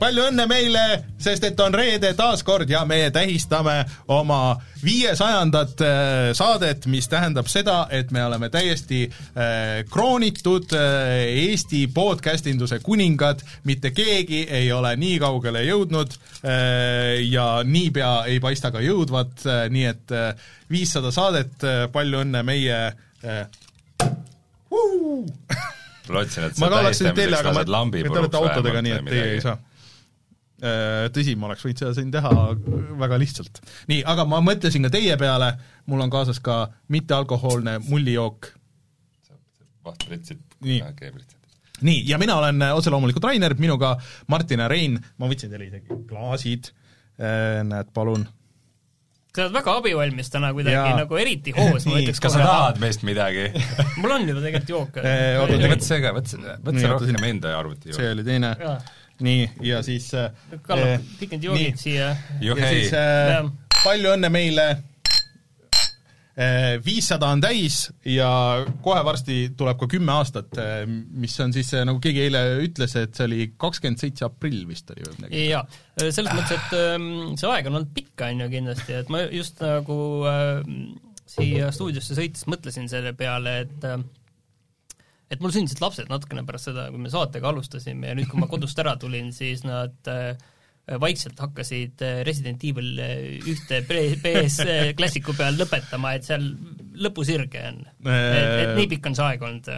palju õnne meile, sest et on reede taas kord ja me tähistame oma viiesajandat äh, saadet, mis tähendab seda, et me oleme täiesti äh, kroonitud äh, Eesti podcastinduse kuningad, mitte keegi ei ole nii kaugele jõudnud ja niipea ei paista ka jõudvat nii et viissada saadet palju õnne meie äh, uh! lootsin, et ma sa ka oleksin teile, aga ma, te olete autodega, nii et teie ei saa. Äh, Tõsi, ma oleks võinud seda siin teha väga lihtsalt. nii, aga ma mõtlesin ka teie peale, mul on kaasas ka mittealkohoolne mullijook. vaht pritsid. Nii. ja mina olen äh, otse loomulikult Rainer, minuga Martin ja Rein, ma võtsin teile isegi klaasid, näed, palun. sa oled väga abivalmis täna kuidagi nagu eriti hoos, ma ütleks kas sa tahad meist midagi? mul on juba tegelikult jook. Oota, võta see ka, võta see, võta see rohkem enda arvuti see juurde. oli teine. Jaa. Nii, ja siis äh, Kalle eh,, kõik need joogid siia. ja siis, äh, palju õnne meile, viissada on täis ja kohe varsti tuleb ka kümme aastat, mis on siis, nagu keegi eile ütles, et see oli kakskümmend seitse aprill vist oli või midagi. jaa, selles mõttes, et ähm, see aeg on olnud pikk, on ju kindlasti, et ma just nagu äh, siia stuudiosse sõites mõtlesin selle peale, et äh, et mul sündisid lapsed natukene pärast seda, kui me saatega alustasime ja nüüd, kui ma kodust ära tulin, siis nad äh, vaikselt hakkasid äh, Resident Evil äh, ühte PS klassiku peal lõpetama, et seal lõpusirge on. et, et nii pikk on see aeg olnud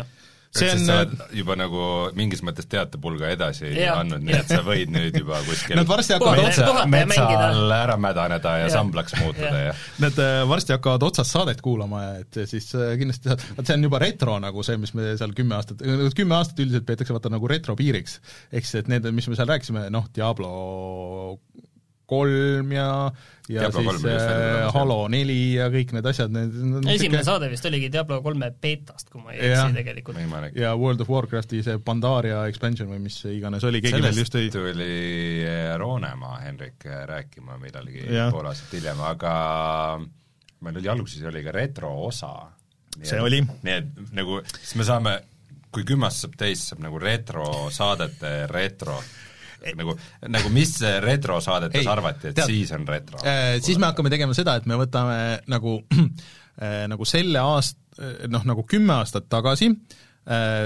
see on sa oled juba nagu mingis mõttes teatepulga edasi Jah. andnud, nii et sa võid nüüd juba kuskil Nad varsti hakkavad otsa, metsa, ja all ära mädaneda ja Jah. samblaks muutuda Jah. ja Nad äh, varsti hakkavad otsast saadet kuulama ja et siis äh, kindlasti saad, vaat see on juba retro nagu see, mis me seal kümme aastat, kümme aastat üldiselt peetakse vaata nagu retropiiriks. ehk siis, et need, mis me seal rääkisime, noh, Diablo kolm ja, ja Diablo siis äh, Halo neli ja kõik need asjad, need esimene saade vist oligi Diablo kolme beetast, kui ma ei eksi tegelikult. ja World of Warcrafti see Pandaria expansion või mis iganes oli, keegi meil just sellest ei tuli Roonemaa Henrik rääkima millalgi pool aastat hiljem, aga meil oli alguses oli ka retro osa. See oli. nii et nagu, siis me saame, kui kümme aastat saab täis, saab nagu retrosaadete retro nagu, nagu mis retrosaadetes Ei, arvati, et tead- siis on retro? Äh, siis me hakkame tegema seda, et me võtame nagu äh, nagu selle aast-, noh, nagu kümme aastat tagasi äh,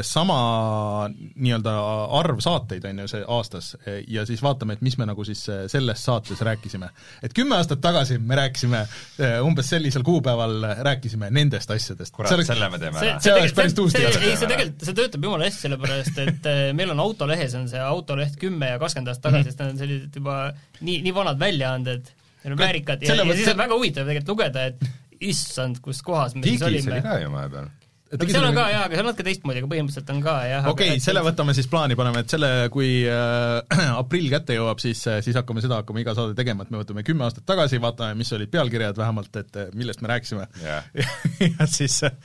sama nii-öelda arv saateid, on ju, see aastas, ja siis vaatame, et mis me nagu siis äh, selles saates rääkisime. et kümme aastat tagasi me rääkisime äh, umbes sellisel kuupäeval rääkisime nendest asjadest. kurat, selle me teeme ära. See oleks päris tuus see, teada. ei, see tegelikult, see töötab jumala hästi, sellepärast et äh, meil on autolehes on see autoleht kümme ja kakskümmend aastat tagasi, sest need on sellised juba nii, nii vanad väljaanded, need on Ka- väärikad ja, ja siis on väga huvitav tegelikult lugeda, et issand, kus kohas me siis digis olime. oli ka ju vahepeal. No seal on ka jaa, aga seal on natuke teistmoodi, aga põhimõtteliselt on ka jah. okei okay,, selle võtame siis plaani, paneme, et selle, kui äh, aprill kätte jõuab, siis, siis hakkame seda hakkama iga saade tegema, et me võtame kümme aastat tagasi, vaatame, mis olid pealkirjad vähemalt, et äh, millest me rääkisime Jah. ja siis äh,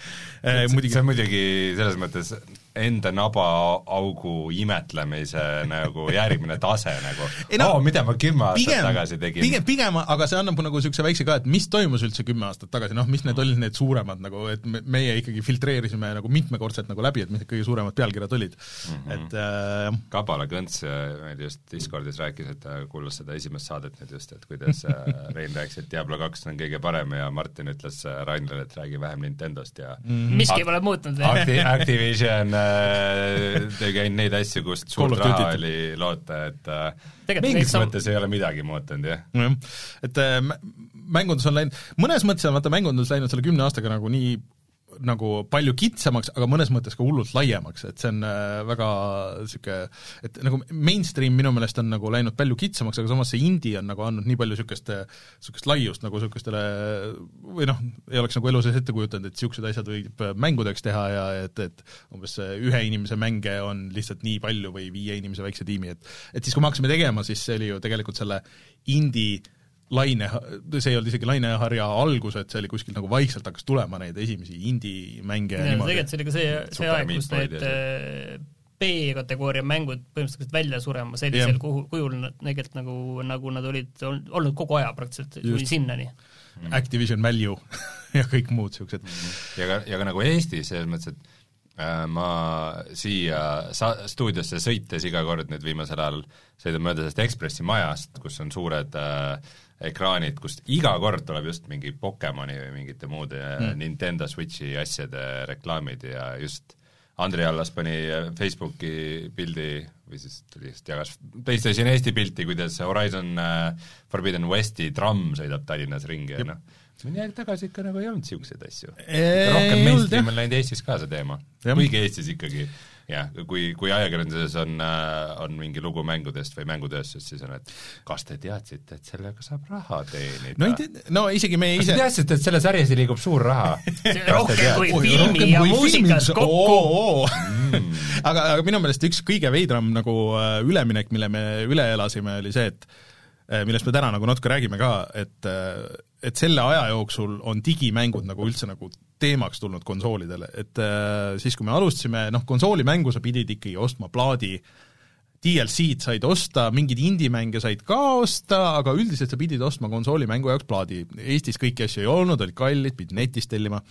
see muidugi on muidugi selles mõttes enda nabaaugu imetlemise nagu järgmine tase nagu no, oo, mida ma kümme aastat pigem, tagasi tegin. pigem, pigem, aga see annab nagu niisuguse väikse ka, et mis toimus üldse kümme aastat tagasi, noh, mis need olid need suuremad nagu, et me, meie ikkagi filtreerisime nagu mitmekordselt nagu läbi, et mis need kõige suuremad pealkirjad olid mm. -hmm. et äh, Kabala Kõnts äh, meil just Discordis rääkis, et ta kuulas seda esimest saadet nüüd just, et kuidas äh, Rein rääkis, et Diablo kaks on kõige parem ja Martin ütles äh, Rainile, et räägi vähem Nintendost ja mm, miski pole muutunud veel. Acti-, Activision tegi ainult neid asju, kust suurt raha oli loota, et äh, Tegelikult mingis sam- mõttes ei ole midagi muutunud, jah. jah, et äh, mä- mängundus on läinud, mõnes mõttes on vaata mängundus läinud selle kümne aastaga nagu nii nagu palju kitsamaks, aga mõnes mõttes ka hullult laiemaks, et see on äh, väga niisugune, et nagu mainstream minu meelest on nagu läinud palju kitsamaks, aga samas see indie on nagu andnud nii palju niisugust, niisugust laiust nagu niisugustele või noh, ei oleks nagu elu sees ette kujutanud, et niisugused asjad võib mängudeks teha ja et, et umbes ühe inimese mänge on lihtsalt nii palju või viie inimese väikse tiimi, et et siis, kui me hakkasime tegema, siis see oli ju tegelikult selle indie laine, see ei olnud isegi laineharja algus, et see oli kuskil nagu vaikselt hakkas tulema neid esimesi indie-mänge ja niimoodi. tegelikult see oli ka see, see aeg, kus need äh, B-kategooria mängud põhimõtteliselt välja surema sellisel Jah. kuhu, kujul tegelikult nagu, nagu nad olid ol- olnud kogu aja praktiliselt, kuni sinnani. Activision Value ja kõik muud niisugused. ja ka, ja ka nagu Eestis selles mõttes, et Äh, ma siia sa-, stuudiosse sõites iga kord nüüd viimasel ajal sõidan mööda sellest Ekspressi majast, kus on suured äh, ekraanid, kust iga kord tuleb just mingi Pokemoni või mingite muude mm. Nintendo Switchi asjade reklaamid ja just Andrei Allas pani Facebooki pildi või siis ta lihtsalt jagas PlayStation Eesti pilti, kuidas Horizon äh, Forbidden Westi tramm sõidab Tallinnas ringi ja noh, mõni aeg tagasi ikka nagu ei olnud niisuguseid asju. rohkem mainstream on läinud Eestis ka see teema, kuigi Eestis ikkagi jah, kui, kui ajakirjanduses on, äh, on mingi lugu mängudest või mängutööstusest, siis on, et kas te teadsite, et sellega saab raha teenida? no ei tea, no isegi me ise kas te teadsite, et selles sarjas liigub suur raha rohkem kui filmi ja muusikas kokku. Mm. aga, aga minu meelest üks kõige veidram nagu äh, üleminek, mille me üle elasime, oli see, et millest me täna nagu natuke räägime ka, et et selle aja jooksul on digimängud nagu üldse nagu teemaks tulnud konsoolidele, et äh, siis, kui me alustasime, noh, konsoolimängu sa pidid ikkagi ostma plaadi, DLC-d said osta, mingeid indie-mänge said ka osta, aga üldiselt sa pidid ostma konsoolimängu jaoks plaadi. Eestis kõiki asju ei olnud, olid kallid, pidid netist tellima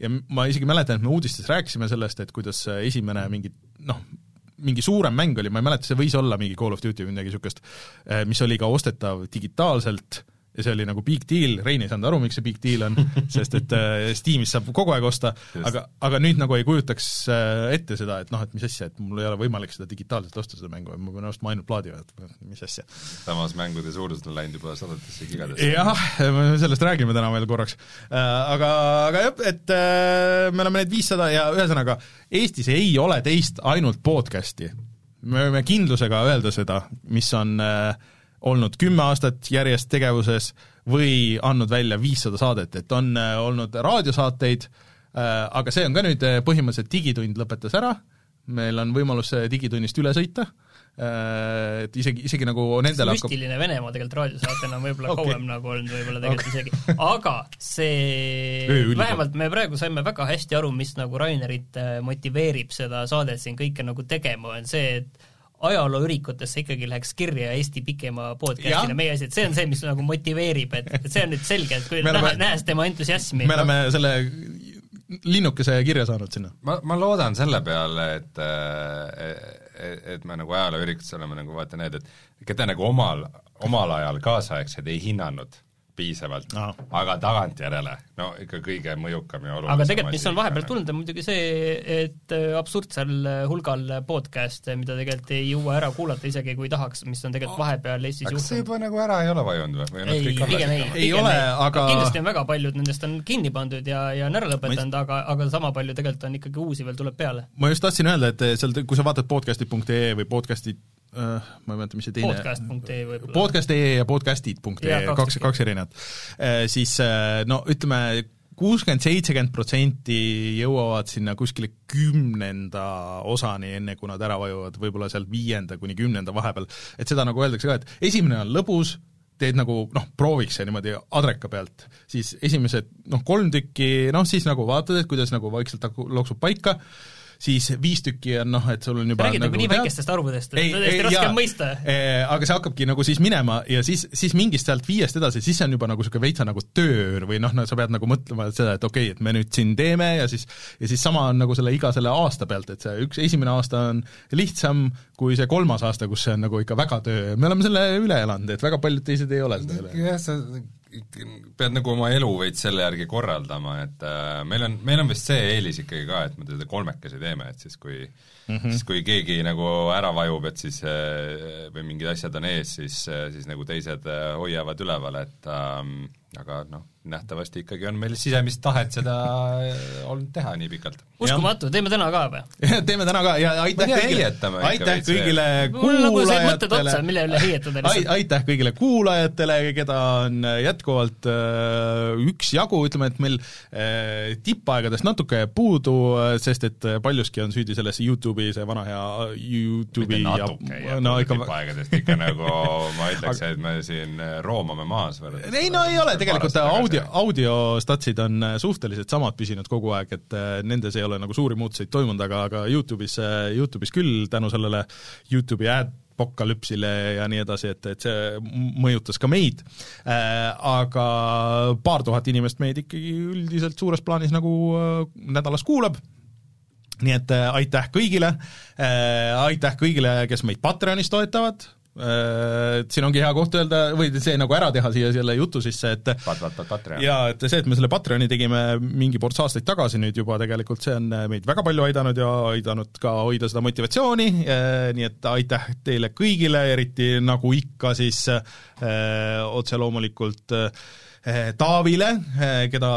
ja ma isegi mäletan, et me uudistes rääkisime sellest, et kuidas esimene mingi noh, mingi suurem mäng oli, ma ei mäleta, see võis olla mingi Call of Duty või midagi niisugust, äh, mis oli ka ostetav digitaalselt ja see oli nagu big deal, Rein ei saanud aru, miks see big deal on, sest et äh, Steamis saab kogu aeg osta, aga, aga nüüd nagu ei kujutaks äh, ette seda, et noh, et mis asja, et mul ei ole võimalik seda digitaalselt osta, seda mängu, ma pean ostma ainult plaadi, et mis asja. samas mängude suurused on läinud juba sadadesse gigadesse. jah, sellest räägime täna veel korraks. Äh, aga, aga jah, et me oleme need viissada ja ühesõnaga, Eestis ei ole teist ainult podcast'i. me võime kindlusega öelda seda, mis on äh, olnud kümme aastat järjest tegevuses või andnud välja viissada saadet, et on äh, olnud raadiosaateid, äh, aga see on ka nüüd äh, põhimõtteliselt Digitund lõpetas ära, meil on võimalus Digitunnist üle sõita, et isegi, isegi nagu nendel hakkab müstiline Venemaa tegelikult raadiosaatena on võib-olla okay. kauem nagu olnud võib-olla tegelikult okay. isegi, aga see, vähemalt me praegu saime väga hästi aru, mis nagu Rainerit motiveerib seda saadet siin kõike nagu tegema, on see, et ajalooürikutesse ikkagi läheks kirja Eesti pikema podcast'ina meie asi, et see on see, mis nagu motiveerib, et, et see on nüüd selge, et kui näha, nähes tema entusiasmi me oleme selle linnukese kirja saanud sinna. ma, ma loodan selle peale, et et me nagu ajalooürituses oleme nagu vaata need, et keda nagu omal, omal ajal kaasaegsed ei hinnanud piisavalt no., aga tagantjärele no ikka kõige mõjukam ja olulisem aga tegelikult, mis on vahepeal tulnud, on muidugi see, et äh, absurdsel hulgal podcast'e, mida tegelikult ei jõua ära kuulata, isegi kui tahaks, mis on tegelikult vahepeal Eestis juhtunud. kas see juba nagu ära ei ole vajunud või? ei, pigem ei, ei ole, aga kindlasti on väga paljud nendest on kinni pandud ja, ja on ära lõpetanud, aga, aga sama palju tegelikult on ikkagi uusi veel tuleb peale. ma just tahtsin öelda, et seal, kui sa vaatad podcast'i.ee või podcast'i ma ei mäleta, mis see teine podcast.ee võib-olla. podcast.ee ja podcast'id.ee, kaks, kaks erinevat uh,. Siis uh, no ütleme, kuuskümmend, seitsekümmend protsenti jõuavad sinna kuskile kümnenda osani, enne kui nad ära vajuvad, võib-olla sealt viienda kuni kümnenda vahepeal, et seda nagu öeldakse ka, et esimene on lõbus, teed nagu noh, prooviks see niimoodi adreka pealt, siis esimesed noh, kolm tükki, noh siis nagu vaatad, et kuidas nagu vaikselt loksub paika, siis viis tükki on noh, et sul on juba räägid nagu, nagu nii väikestest arvudest, et on täiesti raske mõista. aga see hakkabki nagu siis minema ja siis, siis mingist sealt viiest edasi, siis see on juba nagu niisugune veitsa nagu töör või noh, no sa pead nagu mõtlema seda, et okei okay,, et me nüüd siin teeme ja siis ja siis sama on nagu selle iga selle aasta pealt, et see üks esimene aasta on lihtsam kui see kolmas aasta, kus see on nagu ikka väga töö, me oleme selle üle elanud, et väga paljud teised ei ole seda üle. jah, sa pead nagu oma elu veits selle järgi korraldama, et äh, meil on, meil on vist see eelis ikkagi ka, et me teda kolmekesi teeme, et siis kui mm -hmm. siis kui keegi nagu ära vajub, et siis äh, või mingid asjad on ees, siis, äh, siis nagu teised äh, hoiavad üleval, et ähm, aga noh, nähtavasti ikkagi on meil sisemist tahet seda olnud teha nii pikalt. uskumatu, teeme täna ka või? teeme täna ka ja aitäh kõigile, aitäh kõigile kuulajatele, mille üle heietada lihtsalt. aitäh kõigile kuulajatele, keda on jätkuvalt äh, üksjagu, ütleme, et meil äh, tippaegadest natuke puudu, sest et paljuski on süüdi selles Youtube'i see vana hea Youtube'i ja no ikka tippaegadest ikka nagu ma ütleks, et me siin roomame maas võrreldes ei no ei ole, tegelikult audio audio, audiostatsid on äh, suhteliselt samad püsinud kogu aeg, et äh, nendes ei ole nagu suuri muutuseid toimunud, aga, aga Youtube'is, äh, Youtube'is küll tänu sellele Youtube'i ad apokalüpsile ja nii edasi, et, et see mõjutas ka meid. Äh,, aga paar tuhat inimest meid ikkagi üldiselt suures plaanis nagu äh, nädalas kuulab. Nii et äh, aitäh kõigile äh,, aitäh kõigile, kes meid Patreonis toetavad äh,, siin ongi hea koht öelda või see nagu ära teha siia selle jutu sisse, et Pat-, pat-, pat-, Patreon. jaa, et see, et me selle Patreoni tegime mingi ports aastaid tagasi nüüd juba tegelikult, see on äh, meid väga palju aidanud ja aidanud ka hoida seda motivatsiooni, nii et aitäh teile kõigile, eriti nagu ikka siis äh, otse loomulikult äh, Taavile, keda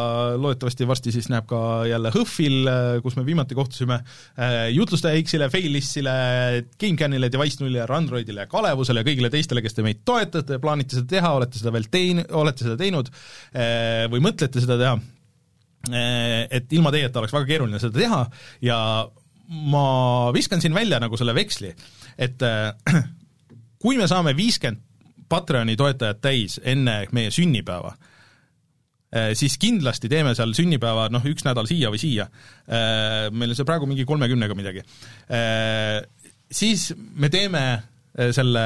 loodetavasti varsti siis näeb ka jälle HÖFFil, kus me viimati kohtusime, jutlustaja X-ile, Failissile, GameCanile, Device Nullile, Randroidile, Kalevusele ja kõigile teistele, kes te meid toetate, plaanite seda teha, olete seda veel tein-, olete seda teinud või mõtlete seda teha, et ilma teieta oleks väga keeruline seda teha ja ma viskan siin välja nagu selle veksli, et kui me saame viiskümmend Patreoni toetajat täis enne meie sünnipäeva, siis kindlasti teeme seal sünnipäeva noh, üks nädal siia või siia, äh, meil on see praegu mingi kolmekümnega midagi, äh, siis me teeme selle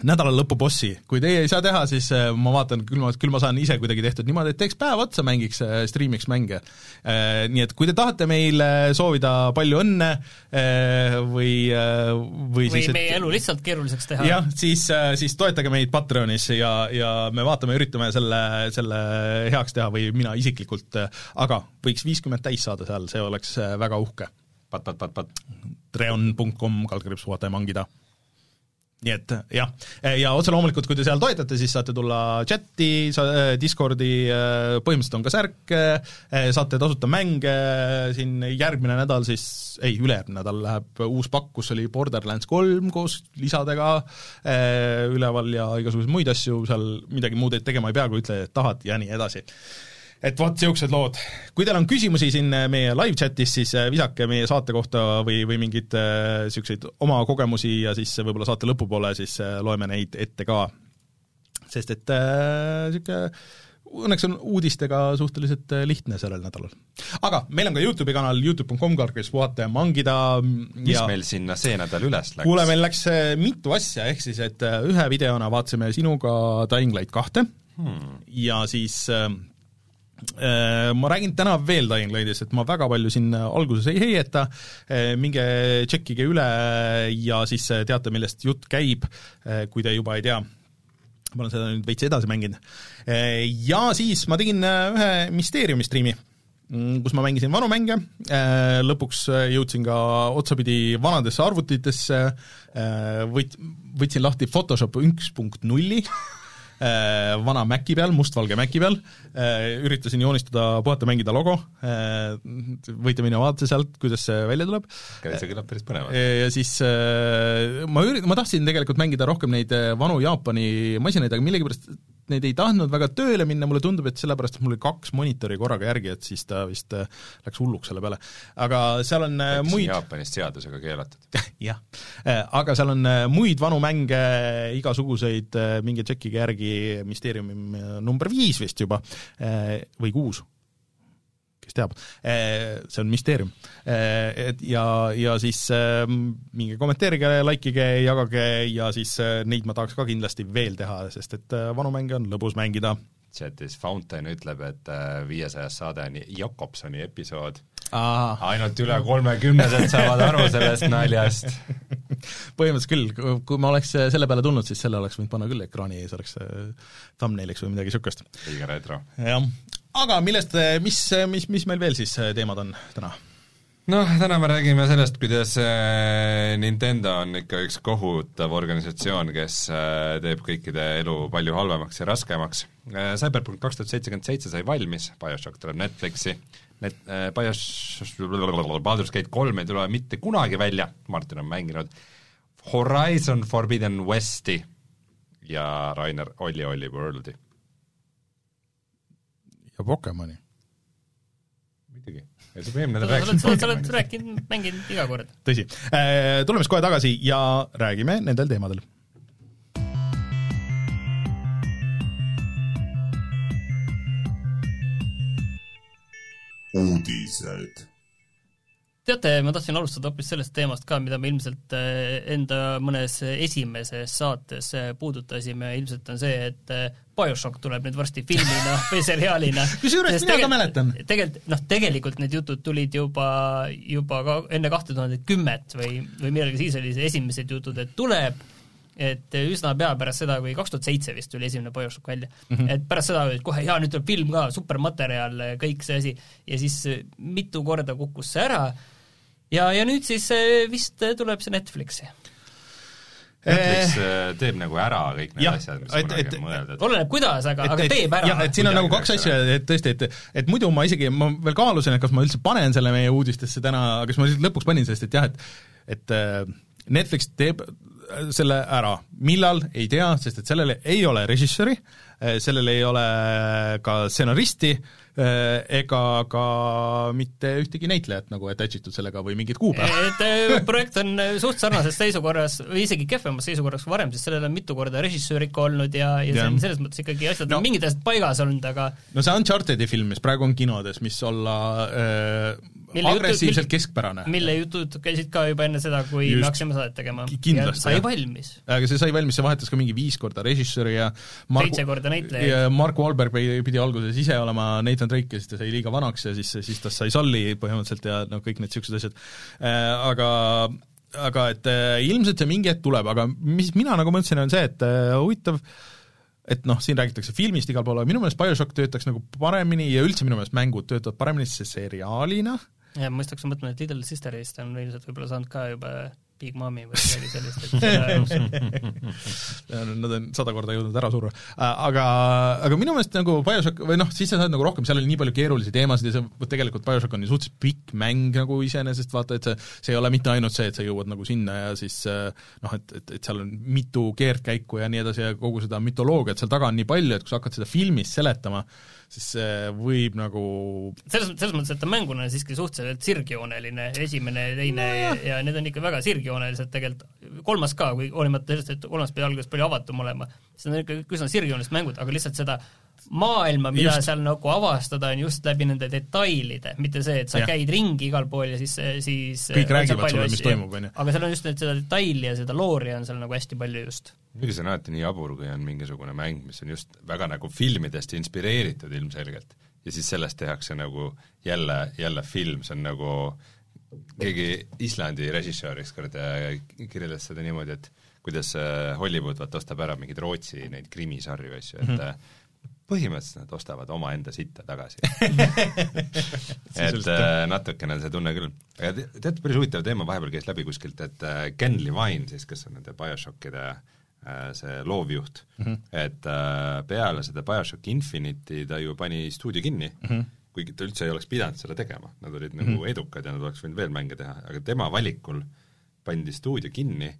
nädala lõpubossi, kui teie ei saa teha, siis äh, ma vaatan, küll ma, küll ma saan ise kuidagi tehtud niimoodi, et teeks päev otsa, mängiks, äh, striimiks mänge. Äh, nii et kui te tahate meile soovida palju õnne või, või siis või meie et, elu lihtsalt keeruliseks teha. jah, siis, siis toetage meid Patreonis ja, ja me vaatame, üritame selle, selle heaks teha või mina isiklikult, aga võiks viiskümmend täis saada seal, see oleks väga uhke. pat, pat, pat, pat. treon.com, kaldkriips, vaata ja mangida nii et jah, ja otse loomulikult, kui te seal toetate, siis saate tulla chati, Discordi, põhimõtteliselt on ka särk, saate tasuta mänge, siin järgmine nädal siis, ei, ülejärgmine nädal läheb uus pakk, kus oli Borderlands kolm koos lisadega üleval ja igasuguseid muid asju, seal midagi muud tegema ei pea, kui ütle, et tahad ja nii edasi et vot niisugused lood. kui teil on küsimusi siin äh, meie live-chatis, siis äh, visake meie saate kohta või, või mingeid niisuguseid äh, oma kogemusi ja siis võib-olla saate lõpupoole siis loeme neid ette ka. sest et niisugune äh, õnneks on uudistega suhteliselt lihtne sellel nädalal. aga meil on ka YouTube'i kanal, Youtube.com, kes puhata ja mangida mis ja... meil sinna see nädal üles läks? kuule, meil läks mitu asja, ehk siis et ühe videona vaatasime sinuga Dying Light kahte hmm. ja siis äh, Äh, ma räägin täna veel Dying Lightist, et ma väga palju siin alguses ei heieta, äh, minge tšekkige üle ja siis teate, millest jutt käib, äh, kui te juba ei tea. ma olen seda nüüd veits edasi mänginud. Ja siis ma tegin ühe Mysteeriumi striimi, mm, kus ma mängisin vanu mänge, lõpuks jõudsin ka otsapidi vanadesse arvutitesse, võt-, võtsin lahti Photoshop üks punkt nulli Äh, vana Maci peal, mustvalge Maci peal, äh, üritasin joonistada Puhata mängida logo, äh, võite minna vaadata sealt, kuidas see välja tuleb. see kõlab päris põnevalt. ja siis ma ürit-, ma tahtsin tegelikult mängida rohkem neid vanu Jaapani masinaid, aga millegipärast need ei tahtnud väga tööle minna, mulle tundub, et sellepärast, et mul oli kaks monitori korraga järgi, et siis ta vist äh, läks hulluks selle peale. aga seal on äh, muid Jaapanis seadusega keelatud. jah, äh, aga seal on muid vanu mänge, igasuguseid, minge tšekkige järgi, Mysteeriumi number viis vist juba, või kuus kes teab, eh, see on müsteerium. Eh, et ja, ja siis eh, minge kommenteerige, likeige, jagage ja siis neid ma tahaks ka kindlasti veel teha, sest et vanu mänge on lõbus mängida. chatis Fountain ütleb, et viiesajas saade on Jakobsoni episood. ainult üle kolmekümnesed saavad aru sellest naljast põhimõtteliselt küll, kui ma oleks selle peale tulnud, siis selle oleks võinud panna küll ekraani ees, oleks thumbnailiks või midagi niisugust. liiga retro. jah, aga millest, mis, mis, mis meil veel siis teemad on täna? noh, täna me räägime sellest, kuidas äh, Nintendo on ikka üks kohutav organisatsioon, kes äh, teeb kõikide elu palju halvemaks ja raskemaks. Äh, Cyberpunk kaks tuhat seitsekümmend seitse sai valmis, BioShock tuleb Netflixi, Net-, BioShock, Baldur's Gate kolm ei tule mitte kunagi välja, Martin on mänginud, Horizon Forbidden Westi ja Rainer Olli Olli Worldi ja Pokemoni. muidugi, ja sa eelmine nädal rääkisid sa oled, sa oled rääkinud, mänginud iga kord. tõsi, äh, tuleme siis kohe tagasi ja räägime nendel teemadel uudised. Teate, ma tahtsin alustada hoopis sellest teemast ka, mida me ilmselt äh, enda mõnes esimeses saates äh, puudutasime, ilmselt on see, et äh, BioShock tuleb nüüd varsti filmina või seriaalina. kusjuures mina ka mäletan. tegelikult, noh, tegelikult need jutud tulid juba, juba ka enne kahte tuhandet kümmet või, või millalgi siis oli see esimesed jutud, et tuleb et üsna pea pärast seda, kui kaks tuhat seitse vist tuli esimene BioShock välja mm, -hmm. et pärast seda olid kohe, jaa, nüüd tuleb film ka, supermaterjal, kõik see asi, ja siis mitu korda kukkus see ära ja, ja nüüd siis eh, vist tuleb see Netflixi. Netflix eh, teeb nagu ära kõik need ja, asjad, mis et, kunagi on mõeldud. oleneb kuidas, aga, aga teeb ära. et siin on nagu kaks asja, et tõesti, et et muidu ma isegi, ma veel kaalusin, et kas ma üldse panen selle meie uudistesse täna, aga siis ma lihtsalt lõpuks panin, sest et jah, et et eh, Netflix teeb selle ära, millal, ei tea, sest et sellel ei ole režissööri, sellel ei ole ka stsenaristi, ega ka mitte ühtegi näitlejat nagu attach itud sellega või mingit kuupäeva. et eh, projekt on suht sarnases seisukorras või isegi kehvemas seisukorras kui varem, sest sellel on mitu korda režissöör ikka olnud ja, ja see on selles mõttes ikkagi asjad no, on mingid asjad paigas olnud, aga no see Uncharted'i film, mis praegu on kinodes, mis olla äh, agressiivselt keskpärane. mille jutud käisid ka juba enne seda, kui Just. me hakkasime saadet tegema. sai jah. valmis. aga see sai valmis, see vahetas ka mingi viis korda režissööri ja Mark, seitse korda näitlejaid. ja Mark Wahlberg pidi, alguses ise olema Nathan Drake ja siis ta sai liiga vanaks ja siis, siis tast sai Sully põhimõtteliselt ja noh, kõik need niisugused asjad äh,, aga aga et äh, ilmselt see mingi hetk tuleb, aga mis mina nagu mõtlesin, on see, et äh, huvitav et noh, siin räägitakse filmist igal pool, aga minu meelest BioShock töötaks nagu paremini ja üldse minu meelest mängud töötavad paremini seriaalina äh,, ja ma just hakkasin mõtlema, et Little Sisterist on ilmselt võib-olla saanud ka juba Big Mommy või midagi sellist, et seda Nad on sada korda jõudnud ära surra. Aga, aga minu meelest nagu BioShock, või noh, siis sa saad nagu rohkem, seal oli nii palju keerulisi teemasid ja see, tegelikult BioShock on ju suhteliselt pikk mäng nagu iseenesest, vaata, et see, see ei ole mitte ainult see, et sa jõuad nagu sinna ja siis noh, et, et, et seal on mitu keerdkäiku ja nii edasi ja kogu seda mütoloogiat seal taga on nii palju, et kui sa hakkad seda filmis seletama, siis see võib nagu selles, selles mõttes, et ta mänguna on siiski suhteliselt sirgjooneline, esimene teine no, ja, ja need on ikka väga sirgjoonelised tegelikult, kolmas ka, kui hoolimata sellest, et kolmas pidi alguses palju avatum olema, siis on ikka üsna sirgjoonelised mängud, aga lihtsalt seda maailma, mida just. seal nagu avastada, on just läbi nende detailide, mitte see, et sa ja. käid ringi igal pool ja siis, siis kõik räägivad sulle, mis toimub, on ju. aga seal on just need, seda detaili ja seda loori on seal nagu hästi palju just muidugi see on alati nii jabur, kui on mingisugune mäng, mis on just väga nagu filmidest inspireeritud ilmselgelt ja siis sellest tehakse nagu jälle, jälle film, see on nagu keegi Islandi režissöör ükskord äh, kirjeldas seda niimoodi, et kuidas äh, Hollywood vaata ostab ära mingeid Rootsi neid krimisarju, asju, et mm -hmm põhimõtteliselt nad ostavad omaenda sitta tagasi et äh, natukene on see tunne küll. aga te, teate, päris huvitav teema vahepeal käis läbi kuskilt, et äh, Ken Levine siis, kes on nende BioShockide Äh, see loovjuht mm, -hmm. et äh, peale seda BioShock Infinite'i ta ju pani stuudio kinni mm, -hmm. Kuigi ta üldse ei oleks pidanud seda tegema, nad olid nagu mm -hmm. edukad ja nad oleks võinud veel mänge teha, aga tema valikul pandi stuudio kinni,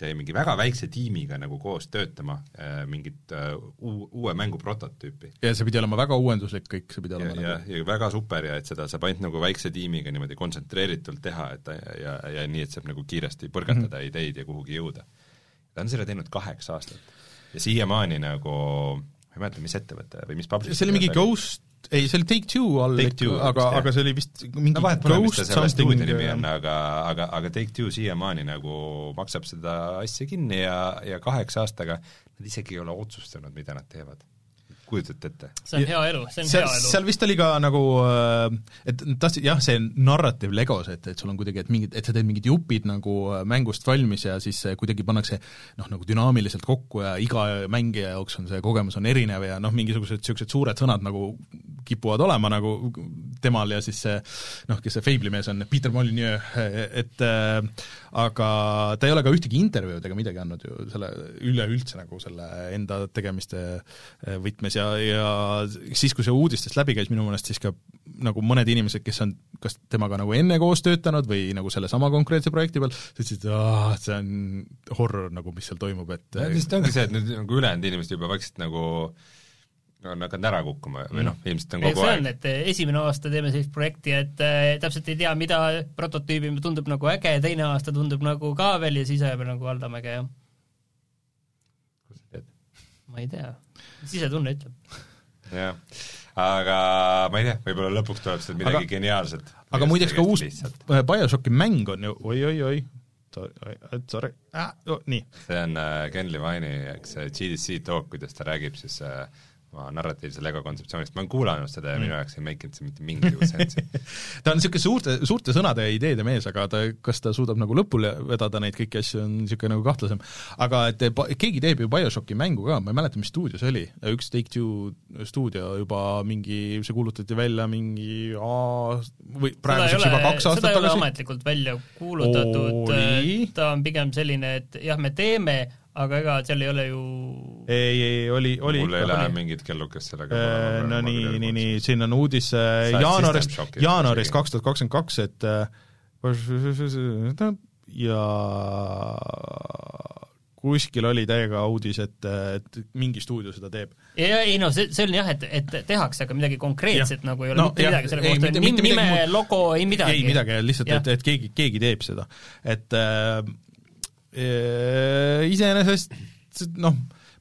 jäi mingi väga väikse tiimiga nagu koos töötama äh, mingit äh, uu-, uue mängu prototüüpi. ja see pidi olema väga uuenduslik kõik, see pidi olema ja, nagu ja, ja väga super ja et seda saab ainult nagu väikse tiimiga niimoodi kontsentreeritult teha, et ja, ja, ja nii, et saab nagu kiiresti põrgatada mm -hmm. ideid ja kuhugi jõuda ta on selle teinud kaheksa aastat. ja siiamaani nagu ma ei mäleta, mis ettevõte või mis publisher see oli mingi Ghost, ei, see oli Take-Two all Take Two, aga, aga see oli vist mingi no vahet pole, mis ta selle stuudio nimi on, aga, aga, aga Take-Two siiamaani nagu maksab seda asja kinni ja, ja kaheksa aastaga nad isegi ei ole otsustanud, mida nad teevad kujutate ette? see on hea elu, see on seal, hea elu. seal vist oli ka nagu, äh, et tahtsid, jah, see narrative Legos, et, et sul on kuidagi, et mingid, et sa teed mingid jupid nagu äh, mängust valmis ja siis kuidagi pannakse noh, nagu dünaamiliselt kokku ja iga mängija jaoks on see kogemus on erinev ja noh, mingisugused niisugused suured sõnad nagu kipuvad olema nagu temal ja siis see noh, kes see Fable'i mees on, Peter Molyneux, et äh, aga ta ei ole ka ühtegi intervjuud ega midagi andnud ju selle üleüldse nagu selle enda tegemiste võtmes ja, ja siis, kui see uudistest läbi käis, minu meelest siis ka nagu mõned inimesed, kes on kas temaga nagu enne koos töötanud või nagu sellesama konkreetse projekti peal, ütlesid, et see on horror nagu, mis seal toimub, et ja lihtsalt ongi see, et nüüd nagu ülejäänud inimesed juba vaikselt nagu on hakanud ära kukkuma või noh, ilmselt on kogu see aeg. et esimene aasta teeme sellist projekti, et äh, täpselt ei tea, mida prototüübime, tundub nagu äge, teine aasta tundub nagu ka veel ja siis ajab nagu valdamäge, jah. kuidas sa tead? ma ei tea sisetunne ütleb. jah, aga ma ei tea, võib-olla lõpuks tuleb sealt midagi Aga- geniaalset. aga muideks ka uus lihtsalt. BioShocki mäng on ju oi-oi-oi, sorry ah,, oh, nii see on äh, Ken Levine'i, eks see GDC talk, kuidas ta räägib siis äh, narratiivse Lego kontseptsioonist, ma olen kuulanud seda ja minu jaoks ei make inud see mitte mingisugust sensi. ta on niisugune suurte, suurte sõnade ja ideede mees, aga ta, kas ta suudab nagu lõpule vedada neid kõiki asju, on niisugune nagu kahtlasem. aga et pa- keegi teeb ju BioShocki mängu ka, ma ei mäleta, mis stuudio see oli, üks Take-Two stuudio juba mingi, see kuulutati välja mingi aa, või praeguseks juba kaks aastat seda ei ole tagasi. ametlikult välja kuulutatud ta on pigem selline, et jah, me teeme, aga ega seal ei ole ju ei, ei, oli, oli mul ei lähe mingit kellukest sellega Äh, no nii, nii, nii, siin on uudis äh, jaanuarist jaanuarist kaks tuhat kakskümmend kaks, et äh, ja kuskil oli täiega uudis, et, et mingi stuudio seda teeb. ja ei no see, see on jah, et, et tehakse, aga midagi konkreetset Jah. nagu ei ole No mitte jah, midagi selle ei, kohta, nime, logo, ei midagi. ei midagi, lihtsalt, et, et keegi, keegi teeb seda. et äh, iseenesest noh,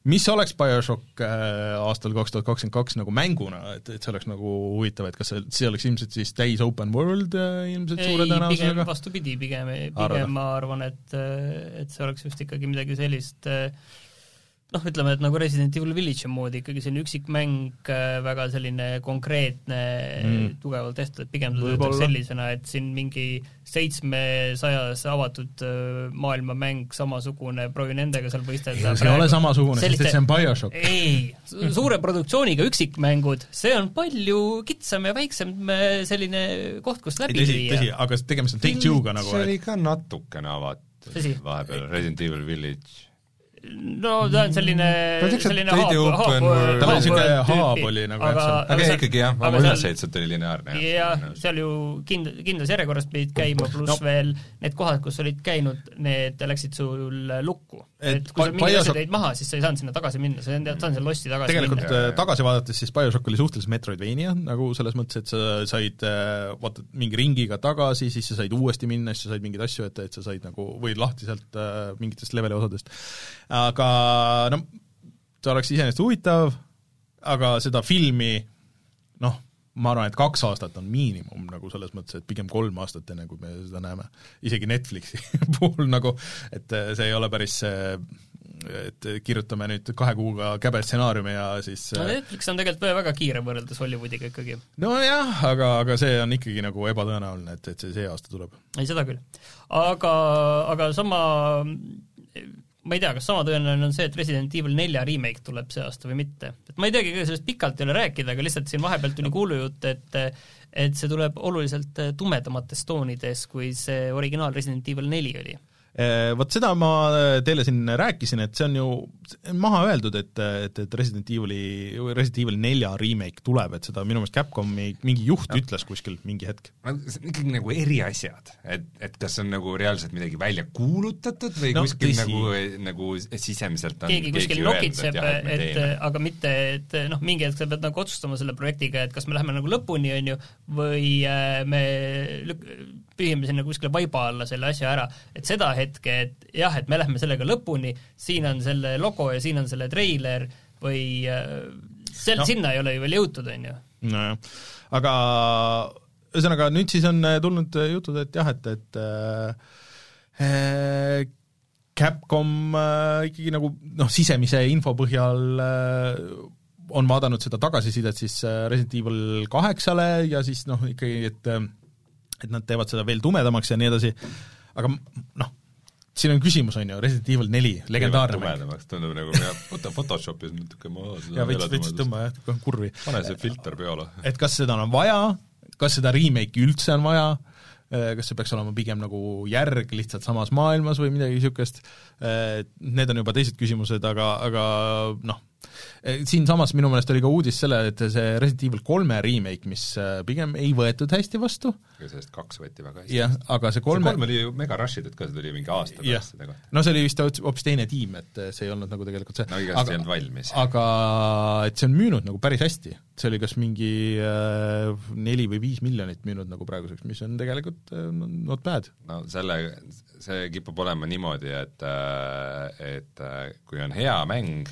mis oleks BioShock äh, aastal kaks tuhat kakskümmend kaks nagu mänguna, et, et see oleks nagu huvitav, et kas see, see oleks ilmselt siis täis open world äh, ilmselt suure ei, pigem tõenäosusega? vastupidi, pigem, pigem ma arvan, et, et see oleks just ikkagi midagi sellist noh, ütleme, et nagu Resident Evil Village'i moodi ikkagi selline üksikmäng, väga selline konkreetne mm. tugevalt tehtud, et pigem ta töötaks Võib-olla. sellisena, et siin mingi seitsmesajas avatud äh, maailmamäng, samasugune, proovi nendega seal võistelda. see ei ole samasugune, sest et see on BioShock. ei, suure produktsiooniga üksikmängud, see on palju kitsam ja väiksem äh, selline koht, kus läbi tõsi, tõsi, aga tegemist on Take-Two'ga nagu, see et oli ka natukene avatud Tõsi. vahepeal, Resident Evil Village. No ta on selline Ta on siukse selline haab- haab-. Tal oli world haab oli nagu aga, aga seal- ikkagi jah, aga oma seal- ülesehituselt oli lineaarne. jah, seal ju kind-, kindlas järjekorras pidid käima, pluss No. veel need kohad, kus olid käinud, need läksid sul lukku. Et et kui sa Bioshock- asjad jäid maha, siis sa ei saanud sinna tagasi minna, sa ei saanud sinna lossi tagasi tegelikult minna. äh, tagasi vaadates siis BioShock oli suhteliselt Metroidvania, nagu selles mõttes, et sa said äh, vaata mingi ringiga tagasi, siis sa said uuesti minna, siis sa said mingeid asju ette, et sa said nagu, või lahti sealt äh, mingitest leveli osadest. Aga no see oleks iseenesest huvitav, aga seda filmi noh, ma arvan, et kaks aastat on miinimum nagu selles mõttes, et pigem kolm aastat, enne kui me seda näeme. isegi Netflixi puhul nagu, et äh, see ei ole päris see et kirjutame nüüd kahe kuuga käbe stsenaariumi ja siis no Netflix on tegelikult väga kiire võrreldes Hollywoodiga ikkagi. nojah, aga, aga see on ikkagi nagu ebatõenäoline, et, et see see aasta tuleb. ei, seda küll. aga, aga sama ma ei tea, kas sama tõenäoline on see, et Resident Evil nelja remake tuleb see aasta või mitte. et ma ei teagi, ega sellest pikalt ei ole rääkida, aga lihtsalt siin vahepeal tuli kuulujutt, et et see tuleb oluliselt tumedamates toonides, kui see originaal Resident Evil neli oli Eh, Vot seda ma teile siin rääkisin, et see on ju maha öeldud, et, et, et Resident Evil'i, Resident Evil nelja remake tuleb, et seda minu meelest Capcomi mingi juht ja. ütles kuskil mingi hetk. no see on ikkagi nagu eri asjad, et, et kas on nagu reaalselt midagi välja kuulutatud või No no, kuskil tõsi. nagu, nagu sisemiselt on keegi kuskil öelnud, nokitseb, et, et aga mitte, et noh, mingi hetk sa pead nagu otsustama selle projektiga, et kas me läheme nagu lõpuni, on ju, või äh, me lük-, pühime sinna kuskile vaiba alla selle asja ära, et seda hetke, et jah, et me lähme sellega lõpuni, siin on selle logo ja siin on selle treiler või äh, sel- No. sinna ei ole ju veel jõutud, on ju. nojah, aga ühesõnaga nüüd siis on äh, tulnud äh, jutud, et jah, et, et äh, Capcom äh, ikkagi nagu noh, sisemise info põhjal äh, on vaadanud seda tagasisidet siis Resident Evil kaheksale ja siis noh, ikkagi, et et nad teevad seda veel tumedamaks ja nii edasi, aga noh, siin on küsimus, on ju, Resident Evil neli, legendaarne mäng. tumedamaks tundub nagu võta Photoshopis natuke seda ja veits, veits tõmba jah, kurvi. pane see filter peale. et kas seda on vaja, kas seda remake'i üldse on vaja, kas see peaks olema pigem nagu järg lihtsalt samas maailmas või midagi niisugust, need on juba teised küsimused, aga, aga noh, siinsamas minu meelest oli ka uudis selle, et see Resident Evil kolme remake, mis äh, pigem ei võetud hästi vastu, aga sellest kaks võeti väga hästi. jah, aga see see kolme kolm oli ju mega rush itud ka, see tuli mingi aasta pärast seda kohta. no see oli vist hoopis- teine tiim, et see ei olnud nagu tegelikult see no igatahes ei olnud valmis. aga et see on müünud nagu päris hästi, see oli kas mingi äh, neli või viis miljonit müünud nagu praeguseks, mis on tegelikult äh, not bad. no selle, see kipub olema niimoodi, et, et kui on hea mäng,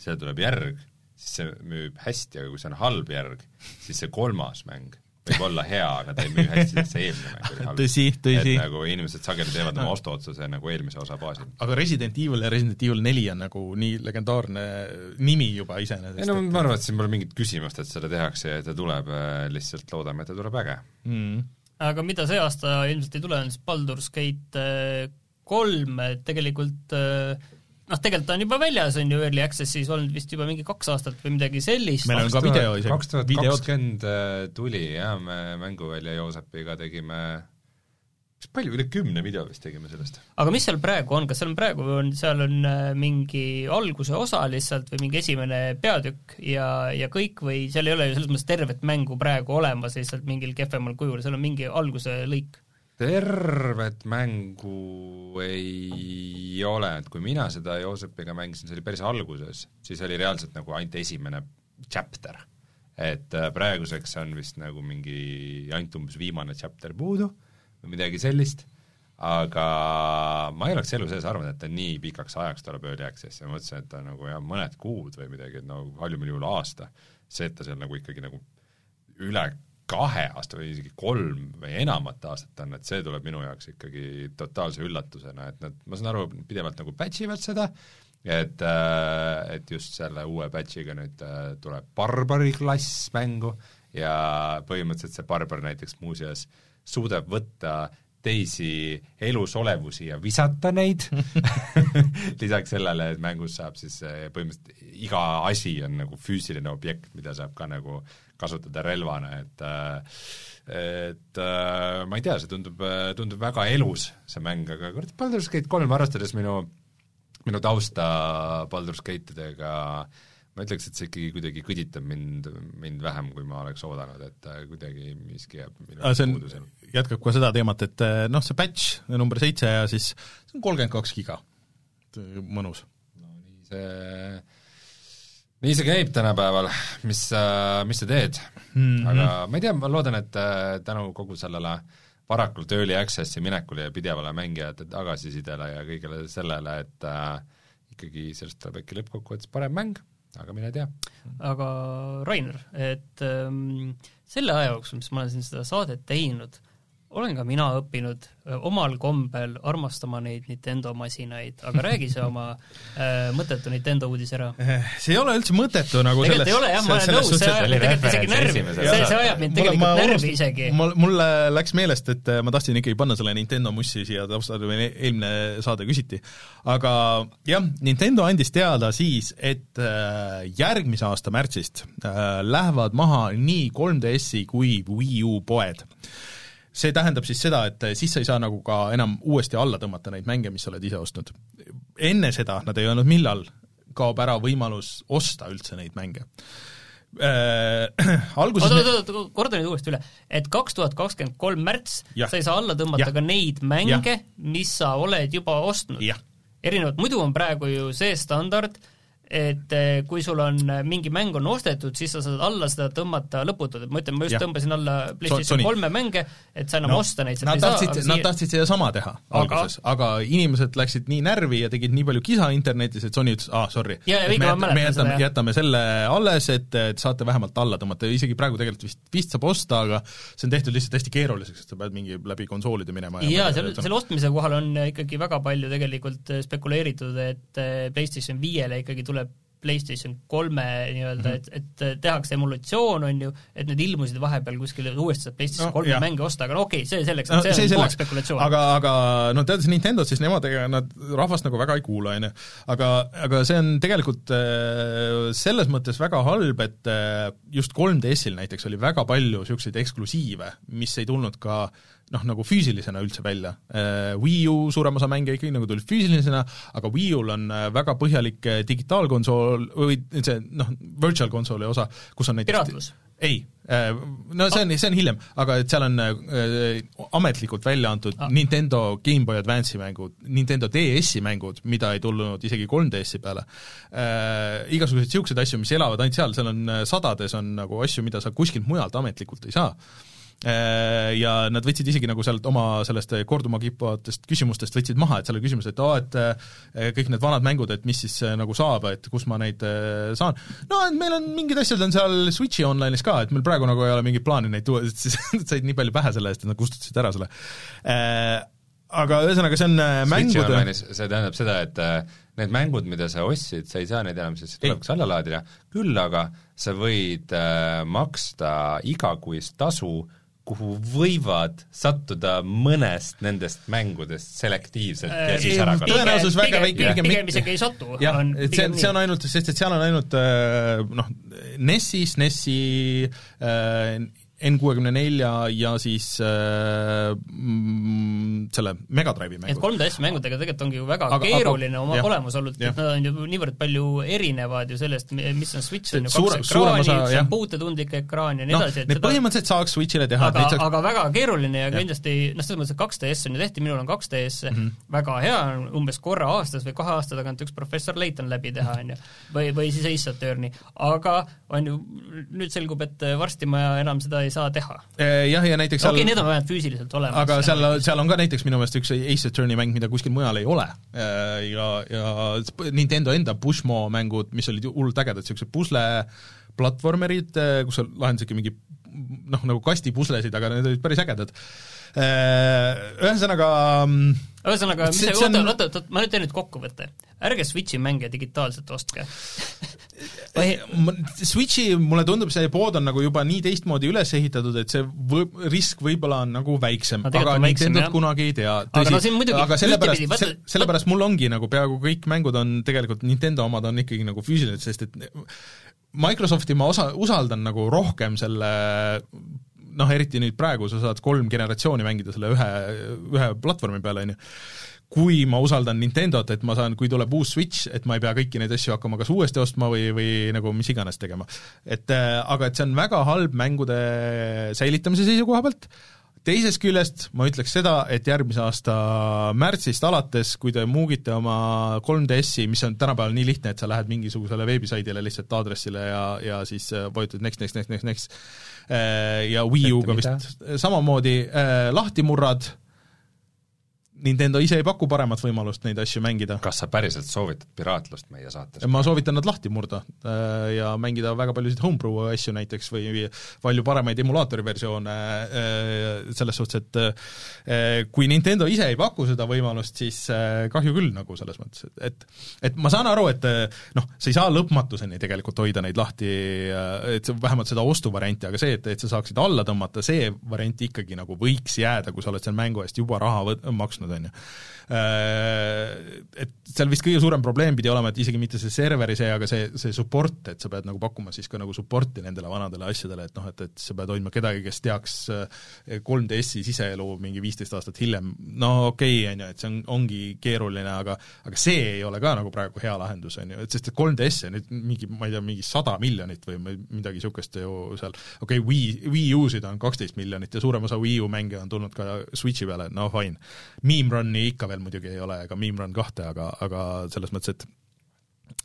sellele tuleb järg, siis see müüb hästi, aga kui see on halb järg, siis see kolmas mäng võib olla hea, aga ta ei müü hästi, sest see eelmine mäng oli halb. tõsi, tõsi. et nagu inimesed sageli teevad oma ostuotsuse nagu eelmise osa baasil. aga Resident Evil ja Resident Evil neli on nagu nii legendaarne nimi juba iseenesest. ei no ma arvan, et siin pole mingit küsimust, et seda tehakse ja ta tuleb, lihtsalt loodame, et ta tuleb äge mm.. aga mida see aasta ilmselt ei tule, on siis Baldur's Gate kolm, et tegelikult äh, noh, tegelikult ta on juba väljas, on ju, Early Access'is olnud vist juba mingi kaks aastat või midagi sellist. meil on ka video isegi. kaks tuhat kakskümmend äh, tuli jah, me Mänguvälja Joosepiga tegime kas palju, üle kümne video vist tegime sellest. aga mis seal praegu on, kas seal on praegu, on, seal on äh, mingi alguse osa lihtsalt või mingi esimene peatükk ja, ja kõik või seal ei ole ju selles mõttes tervet mängu praegu olemas lihtsalt mingil kehvemal kujul, seal on mingi alguse lõik? Tervet mängu ei ole, et kui mina seda Joosepiga mängisin, see oli päris alguses, siis oli reaalselt nagu ainult esimene chapter. et äh, praeguseks on vist nagu mingi ainult umbes viimane chapter puudu või midagi sellist, aga ma ei oleks elu sees arvanud, et ta nii pikaks ajaks tuleb Early Access'i, ma mõtlesin, et ta nagu jah, mõned kuud või midagi, et no halvimal juhul aasta, see, et ta seal nagu ikkagi nagu üle kahe aasta või isegi kolm või enamat aastat on, et see tuleb minu jaoks ikkagi totaalse üllatusena, et nad, ma saan aru, pidevalt nagu patch ivad seda, et, äh, et just selle uue patch'iga nüüd äh, tuleb barbari klass mängu ja põhimõtteliselt see barbar näiteks muuseas suudab võtta teisi elusolevusi ja visata neid lisaks sellele, et mängus saab siis äh, põhimõtteliselt iga asi on nagu füüsiline objekt, mida saab ka nagu kasutada relvana, et et ma ei tea, see tundub, tundub väga elus, see mäng, aga kurat, Baldur's Gate kolm, arvestades minu, minu tausta Baldur's Gate idega, ma ütleks, et see ikkagi kuidagi kõditab mind, mind vähem, kui ma oleks oodanud, et kuidagi miski jääb minu puudusel. jätkab ka seda teemat, et noh, see patch number seitse ja siis see on kolmkümmend kaks giga, mõnus. no nii see nii see käib tänapäeval, mis, mis sa teed mm? -hmm. aga ma ei tea, ma loodan, et äh, tänu kogu sellele varakult early access'i minekule ja pidevale mängijate tagasisidele ja kõigele sellele, et äh, ikkagi sellest tuleb äkki lõppkokkuvõttes parem mäng, aga mine tea. aga Rainer, et ähm, selle aja jooksul, mis ma olen siin seda saadet teinud, olen ka mina õppinud omal kombel armastama neid Nintendo masinaid, aga räägi see oma äh, mõttetu Nintendo uudis ära. Eh, see ei ole üldse mõttetu nagu tegelikult selles, ei ole jah, ma olen nõus, see ajab mind tegelikult isegi närvi, see, see ajab mind tegelikult ma närvi isegi. mul, mulle läks meelest, et ma tahtsin ikkagi panna selle Nintendo mussi siia taustale, või eelmine saade küsiti. aga jah, Nintendo andis teada siis, et äh, järgmise aasta märtsist äh, lähevad maha nii 3DS-i kui Wii U poed see tähendab siis seda, et siis sa ei saa nagu ka enam uuesti alla tõmmata neid mänge, mis sa oled ise ostnud. enne seda, nad ei öelnud, millal, kaob ära võimalus osta üldse neid mänge äh,. alguses oot, oot, oot, korda nüüd uuesti üle, et kaks tuhat kakskümmend kolm märts sa ei saa alla tõmmata ja. ka neid mänge, mis sa oled juba ostnud. erinevalt, muidu on praegu ju see standard, et eh, kui sul on eh, mingi mäng on ostetud, siis sa saad alla seda tõmmata lõputult, et ma ütlen, ma just ja. tõmbasin alla PlayStation kolme mänge, et sa enam no, osta neid nad tahtsid, nad siia... tahtsid sedasama teha aga... alguses, aga inimesed läksid nii närvi ja tegid nii palju kisa internetis, et Sony ütles, ah,, sorry. me, me jätame, jätame selle alles, et, et saate vähemalt alla tõmmata, isegi praegu tegelikult vist, vist saab osta, aga see on tehtud lihtsalt hästi keeruliseks, et sa pead mingi läbi konsoolide minema ja jaa, selle, selle ostmise kohal on ikkagi väga palju tegelikult spekuleeritud, et eh, PlayStation viiele ikkagi tuleb PlayStation kolme nii-öelda mm, -hmm. et, et tehakse emulatsioon, on ju, et need ilmusid vahepeal kuskil uuesti saab PlayStation kolme no, mänge osta, aga no okei okay,, see selleks, no, see, see on puhas spekulatsioon. aga, aga no teades Nintendot, siis nemad, ega nad rahvast nagu väga ei kuula, on ju. aga, aga see on tegelikult äh, selles mõttes väga halb, et äh, just 3DS-il näiteks oli väga palju niisuguseid eksklusiive, mis ei tulnud ka noh, nagu füüsilisena üldse välja. Äh, Wii U suurem osa mänge ikkagi nagu tulid füüsilisena, aga Wii U-l on äh, väga põhjalik äh, digitaalkonsool või see noh, virtual konsooli osa, kus on näiteks piraatlus? ei, no see on, see on hiljem, aga et seal on ametlikult välja antud ah. Nintendo Game Boy Advance'i mängud, Nintendo DS-i mängud, mida ei tulnud isegi 3DS-i peale äh,, igasuguseid niisuguseid asju, mis elavad ainult seal, seal on sadades on nagu asju, mida sa kuskilt mujalt ametlikult ei saa ja nad võtsid isegi nagu sealt oma sellest korduma kippuvatest küsimustest võtsid maha, et seal oli küsimus, et aa, et äh, kõik need vanad mängud, et mis siis äh, nagu saab, et kus ma neid saan. no et meil on mingid asjad on seal Switchi online'is ka, et meil praegu nagu ei ole mingit plaani neid tuua, siis said nii palju pähe selle eest, et nad kustutasid ära selle. Aga ühesõnaga, see on mängude see tähendab seda, et need mängud, mida sa ostsid, sa ei saa neid enam siis tulevikus alla laadida, küll aga sa võid äh, maksta igakuist tasu äh, kuhu võivad sattuda mõnest nendest mängudest selektiivselt ja äh, siis ära kaduda. tõenäosus väga väike, pigem, pigem isegi ei satu. jah, et see, see on ainult, sest et seal on ainult äh, noh, NES-is, NES-i äh, N64 ja siis äh, selle Mega Drive'i mängu. et 3DS mängudega tegelikult ongi ju väga aga, keeruline aga, oma jah, olemusolult, et nad on ju niivõrd palju erinevad ju sellest, mis on Switch, on ju kaks ekraani, see on puutetundlik ekraan ja nii no, edasi, et seda... põhimõtteliselt saaks Switchile teha aga, saaks... aga väga keeruline ja, ja. kindlasti noh, selles mõttes, et 2DS on ju tehti, minul on 2DS mm, -hmm. väga hea, umbes korra aastas või kahe aasta tagant üks professor Layton läbi teha, on ju, või, või siis Ace Attorney, aga on ju, nüüd selgub, et varsti ma enam seda ei ei saa teha. Eh, jah, ja näiteks okei okay,, need on vähemalt füüsiliselt olemas. aga seal, seal on ka näiteks minu meelest üks Ace Attorney mäng, mida kuskil mujal ei ole. Eh, ja, ja Nintendo enda Pushmo mängud, mis olid hullult ägedad, niisugused pusle platvormerid, eh, kus sa lahendasidki mingi noh, nagu kastipuslesid, aga need olid päris ägedad. Ühesõnaga mm, ühesõnaga, mis see oota, oota, oota, ma nüüd teen nüüd kokkuvõtte. Ärge Switchi mänge digitaalselt ostke. Switchi, mulle tundub, see pood on nagu juba nii teistmoodi üles ehitatud, et see või, risk võib-olla on nagu väiksem. No,, aga Nintendot kunagi ei tea. aga no muidugi aga sellepärast, vaata... sellepärast mul ongi nagu peaaegu kõik mängud on tegelikult, Nintendo omad on ikkagi nagu füüsilised, sest et Microsofti ma osa, usaldan nagu rohkem selle noh, eriti nüüd praegu sa saad kolm generatsiooni mängida selle ühe, ühe platvormi peal, on ju, kui ma usaldan Nintendot, et ma saan, kui tuleb uus Switch, et ma ei pea kõiki neid asju hakkama kas uuesti ostma või, või nagu mis iganes tegema. et äh, aga et see on väga halb mängude säilitamise seisukoha pealt, teisest küljest ma ütleks seda, et järgmise aasta märtsist alates, kui te muugite oma 3DS-i, mis on tänapäeval nii lihtne, et sa lähed mingisugusele veebisaidile lihtsalt aadressile ja, ja siis äh, vajutad next, next, next, next, next, äh, ja Wii U-ga vist samamoodi lahti murrad, Nintendo ise ei paku paremat võimalust neid asju mängida. kas sa päriselt soovitad piraatlust meie saates? ma soovitan nad lahti murda äh, ja mängida väga paljusid homebrew asju näiteks või palju paremaid emulaatori versioone äh, selles suhtes, et äh, kui Nintendo ise ei paku seda võimalust, siis kahju küll nagu selles mõttes, et et et ma saan aru, et noh, sa ei saa lõpmatuseni tegelikult hoida neid lahti, et vähemalt seda ostuvarianti, aga see, et, et sa saaksid alla tõmmata, see variant ikkagi nagu võiks jääda, kui sa oled seal mängu eest juba raha võt-, maksnud, on ju. Äh, et seal vist kõige suurem probleem pidi olema, et isegi mitte see serveri see, aga see, see support, et sa pead nagu pakkuma siis ka nagu support'i nendele vanadele asjadele, et noh, et, et sa pead hoidma kedagi, kes teaks 3DS-i äh, siseelu mingi viisteist aastat hiljem, no okei okay,, on ju, et see on, ongi keeruline, aga aga see ei ole ka nagu praegu hea lahendus, on ju, et sest et 3DS-i on nüüd mingi, ma ei tea, mingi sada miljonit või midagi niisugust ju seal, okei okay,, Wii, Wii U-sid on kaksteist miljonit ja suurem osa Wii U mänge on tulnud ka Switchi peale, no fine. Meme Run'i ikka veel muidugi ei ole, ega Meme Run kahte, aga, aga selles mõttes, et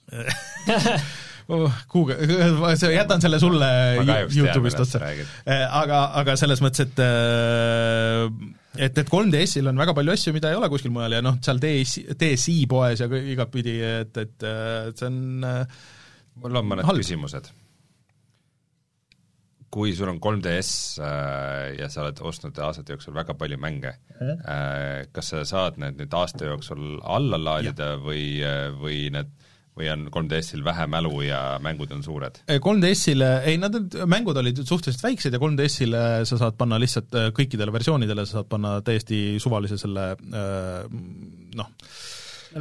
kuhugi, jätan selle sulle Youtube'ist otsa. Äh, aga, aga selles mõttes, et äh, et, et 3DS-il on väga palju asju, mida ei ole kuskil mujal ja noh, seal DS, DSi poes ja igatpidi, et, et see on mul on mõned halb. küsimused kui sul on 3DS äh, ja sa oled ostnud aastate jooksul väga palju mänge äh,, kas sa saad need nüüd aasta jooksul alla laadida ja. või, äh, või need või on 3DS-il vähe mälu ja mängud on suured? 3DS-ile, ei nad, mängud olid suhteliselt väiksed ja 3DS-ile sa saad panna lihtsalt kõikidele versioonidele, sa saad panna täiesti suvalise selle noh,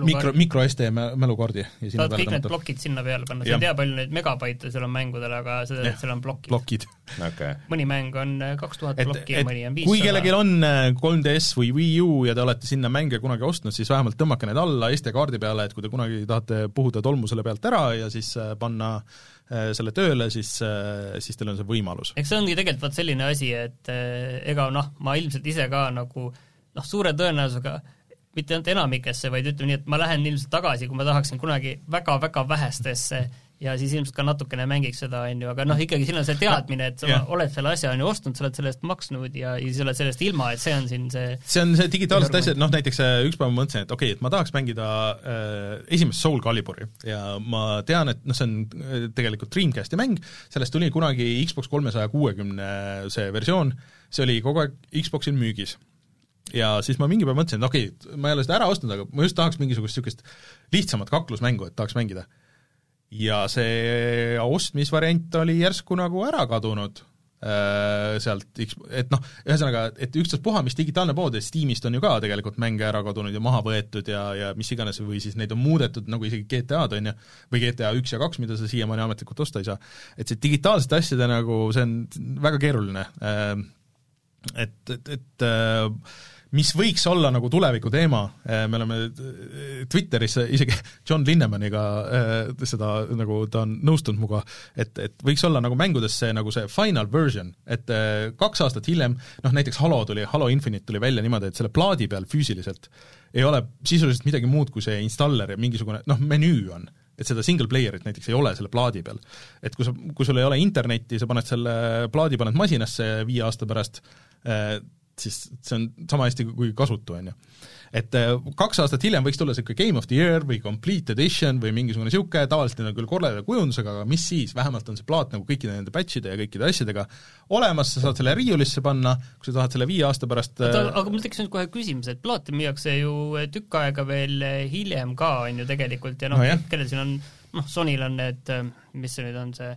mikro, micro SD mälukaardi ja sinna saad kõik need plokid sinna peale panna, sa ei tea, palju neid megabaite seal on mängudel, aga seda, et seal on plokid. plokid. Okay.. mõni mäng on äh, kaks tuhat plokki ja mõni on viissada. kui kellelgi on 3DS äh, või Wii U ja te olete sinna mänge kunagi ostnud, siis vähemalt tõmmake need alla SD-kaardi peale, et kui te kunagi tahate puhuda tolmu selle pealt ära ja siis äh, panna selle tööle, siis, siis teil on see võimalus. eks see ongi tegelikult vot selline asi, et ega noh, ma ilmselt ise ka nagu noh, suure tõenäosusega mitte ainult enamikesse, vaid ütleme nii, et ma lähen ilmselt tagasi, kui ma tahaksin kunagi väga-väga vähestesse ja siis ilmselt ka natukene mängiks seda, on ju, aga noh, ikkagi siin on see teadmine, et sa Jah. oled selle asja, on ju, ostnud, sa oled selle eest maksnud ja, ja sa oled sellest ilma, et see on siin see see on see digitaalsed asjad, noh näiteks äh, üks päev ma mõtlesin, et okei okay,, et ma tahaks mängida äh, esimest Soul Caliburi ja ma tean, et noh, see on äh, tegelikult Dreamcasti mäng, sellest tuli kunagi Xbox kolmesaja kuuekümne see versioon, see oli kogu aeg Xboxil müügis. Ja siis ma mingi päev mõtlesin, et okei okay,, ma ei ole seda ära ostnud, aga ma just tahaks mingisugust niisugust lihtsamat kaklusmängu, et tahaks mängida. ja see ostmisvariant oli järsku nagu ära kadunud äh, sealt et noh, ühesõnaga, et ükstaspuha, mis digitaalne pood, et Steamist on ju ka tegelikult mänge ära kadunud ja maha võetud ja, ja mis iganes, või siis neid on muudetud, nagu isegi GTA-d, on ju, või GTA üks ja kaks, mida sa siiamaani ametlikult osta ei saa. et see digitaalsete asjade nagu, see on väga keeruline. Et, et, et äh, mis võiks olla nagu tuleviku teema, me oleme äh, Twitteris isegi John Linnemaniga äh, seda nagu ta on nõustunud minuga, et, et võiks olla nagu mängudes see nagu see final version, et äh, kaks aastat hiljem, noh näiteks Halo tuli, Halo Infinite tuli välja niimoodi, et selle plaadi peal füüsiliselt ei ole sisuliselt midagi muud kui see installer ja mingisugune noh, menüü on et seda single player'it näiteks ei ole selle plaadi peal. et kui sa, kui sul ei ole internetti, sa paned selle plaadi, paned masinasse viie aasta pärast, siis see on sama hästi kui kasutu, on ju. et äh, kaks aastat hiljem võiks tulla niisugune Game of the Year või Complete Edition või mingisugune niisugune, tavaliselt need on küll korraliku kujundusega, aga mis siis, vähemalt on see plaat nagu kõikide nende patch'ide ja kõikide asjadega olemas, sa saad selle riiulisse panna, kui sa tahad selle viie aasta pärast oota, aga mul tekkis nüüd kohe küsimus, et plaate müüakse ju tükk aega veel hiljem ka, on ju tegelikult, ja noh No no, kellel siin on, noh, Sonyl on need, mis see nüüd on, see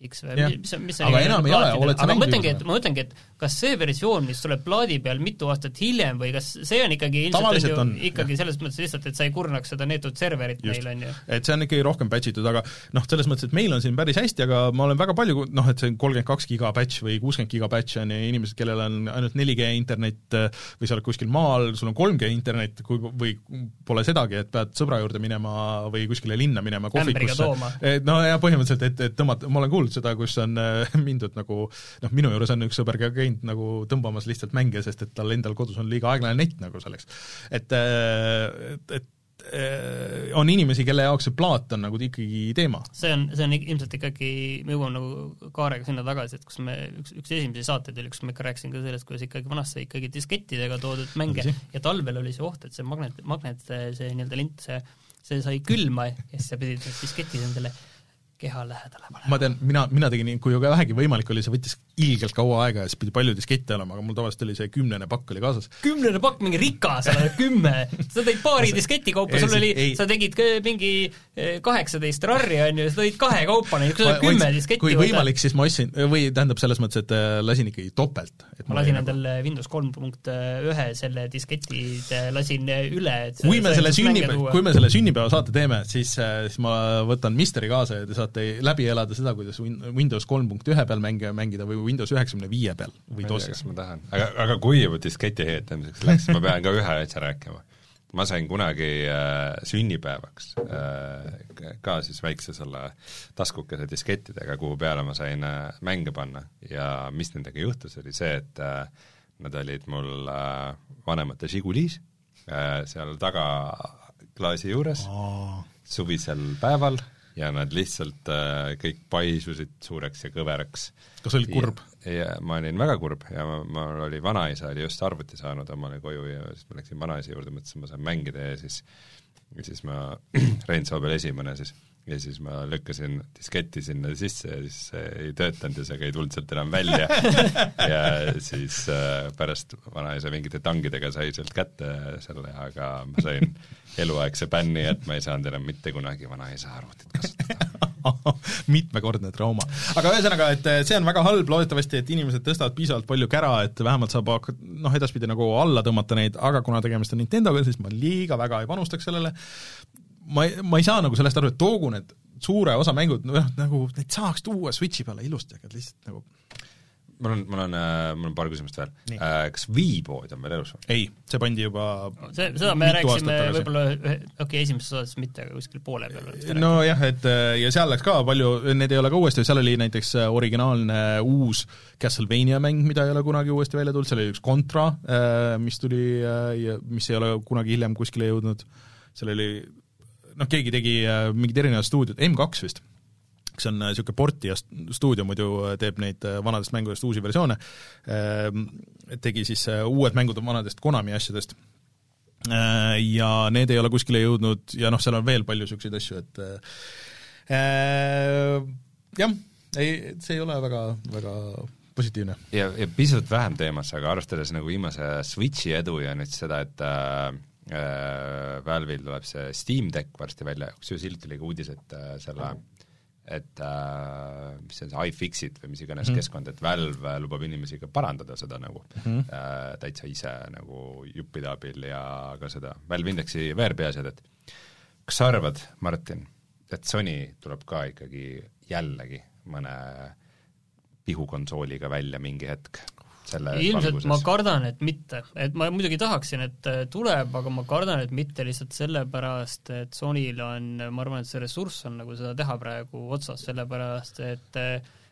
Classics või Jah. mis, mis Aga enam ei ole, oled sa aga mõtlengi, et ma mõtlengi, et kas see versioon, mis tuleb plaadi peal mitu aastat hiljem või kas see on ikkagi Tavaliselt on on, ju ikkagi selles mõttes lihtsalt, et sa ei kurnaks seda neetud serverit Just. meil, on ju? et see on ikkagi rohkem patch itud, aga noh, selles mõttes, et meil on siin päris hästi, aga ma olen väga palju, noh, et see kolmkümmend kaks giga patch või kuuskümmend giga patch on ju inimesed, kellel on ainult 4G internet äh, või sa oled kuskil maal, sul on 3G internet, kui, või pole sedagi, et pead sõbra juurde minema või kuskile linna minema kohvikusse. no ja põhimõtteliselt, et, et tõmmata, ma olen kuulnud seda, kus on äh, mindud nagu noh, minu juures on üks sõber ka käinud nagu tõmbamas lihtsalt mänge, sest et tal endal kodus on liiga aeglane net nagu selleks. et, äh, et, et äh, on inimesi, kelle jaoks see plaat on nagu ikkagi teema. see on, see on ilmselt ikkagi, me jõuame nagu kaarega sinna tagasi, et kus me, üks, üks esimesi saateid oli, kus ma ikka rääkisin ka sellest, kuidas ikkagi vanasti ikkagi diskettidega toodud mänge ja talvel oli see oht, et see magnet, magnet, see nii-öelda lint, see, see sai külma ja siis sa pidid need disketid endale keha lähedale panema. ma tean, mina, mina tegin nii, kui vähegi võimalik oli, see võttis ilgelt kaua aega ja siis pidi palju diskette olema, aga mul tavaliselt oli see kümnene pakk oli kaasas. kümnene pakk, mingi rikas, sa oled kümme, sa tõid paari disketi kaupa, sul oli sa tegid ka mingi eh, kaheksateist rarri, on ju, sa tõid kahe kaupa, kui sa kümme disketi kui võimalik, siis ma ostsin, või tähendab, selles mõttes, et äh, lasin ikkagi topelt. ma lasin oli nagu- Windows kolm punkt ühe selle disketid lasin üle, et kui me selle sünnipäeva, kui me selle sünnipäevasaate teeme, siis, siis ma võtan Misteri kaasa ja te saate läbi elada seda, kuidas Win- Windows kolm punkt ühe peal mänge mängida või Windows üheksakümne viie peal või DOS-is. kas ma tahan, aga, aga kui juba disketi ehitamiseks läks, ma pean ka ühe asja rääkima. ma sain kunagi äh, sünnipäevaks äh, ka siis väikse selle taskukese diskettidega, kuhu peale ma sain äh, mänge panna ja mis nendega juhtus, oli see, et äh, nad olid mul äh, vanemate Žigulis äh, seal taga klaasi juures suvisel päeval ja nad lihtsalt äh, kõik paisusid suureks ja kõveraks kas olid kurb? ja, ma olin väga kurb ja ma, mul oli vanaisa oli just arvuti saanud omale koju ja siis ma läksin vanaisa juurde, mõtlesin, ma saan mängida ja siis ja siis ma, Rein Soobel esimene siis, ja siis ma lükkasin disketi sinna sisse ja siis see ei töötanud ja see ka ei tulnud sealt enam välja. Ja siis äh, pärast vanaisa mingite tangidega sai sealt kätte selle, aga ma sain eluaegse bänni, et ma ei saanud enam mitte kunagi vanaisa arvutit kasutada. Mitmekordne trauma. aga ühesõnaga, et eh, see on väga halb, loodetavasti, et inimesed tõstavad piisavalt palju kära, et vähemalt saab hakata noh, edaspidi nagu alla tõmmata neid, aga kuna tegemist on Nintendoga, siis ma liiga väga ei panustaks sellele, ma ei, ma ei saa nagu sellest aru, et toogu need suure osa mängud, noh nagu neid saaks tuua Switchi peale ilusti, aga lihtsalt nagu mul on, mul on, mul on paar küsimust veel. Äh, kas Wii-pood on veel elus või? ei, see pandi juba see, seda me rääkisime võib-olla ühe, okei okay,, esimeses osas mitte, aga kuskil poole peal nojah, et äh, ja seal läks ka palju, need ei ole ka uuesti, seal oli näiteks äh, originaalne uus Castlevania mäng, mida ei ole kunagi uuesti välja tulnud, seal oli üks Contra, mis tuli äh, ja mis ei ole kunagi hiljem kuskile jõudnud, seal oli noh, keegi tegi äh, mingid erinevad stuudiod, M2 vist, kes on niisugune portija stuudio, muidu teeb neid vanadest mängudest uusi versioone, tegi siis uued mängud vanadest Konami asjadest. Ja need ei ole kuskile jõudnud ja noh, seal on veel palju niisuguseid asju, et äh, jah, ei, see ei ole väga, väga positiivne. ja, ja pisut vähem teemasse, aga arvestades nagu viimase Switchi edu ja nüüd seda, et äh, äh, Valve'il tuleb see Steam Deck varsti välja, kusjuures hiljuti oli ka uudis, et äh, selle et äh, mis see on, see iFixit või mis iganes mm -hmm. keskkond, et Valve lubab inimesi ka parandada seda nagu mm -hmm. äh, täitsa ise nagu juppide abil ja ka seda Valve Indexi VR-i asjad, et kas sa arvad, Martin, et Sony tuleb ka ikkagi jällegi mõne pihukonsooliga välja mingi hetk? Ilmselt valguses. ma kardan, et mitte, et ma muidugi tahaksin, et äh, tuleb, aga ma kardan, et mitte lihtsalt sellepärast, et Sonyl on, ma arvan, et see ressurss on nagu seda teha praegu otsas, sellepärast et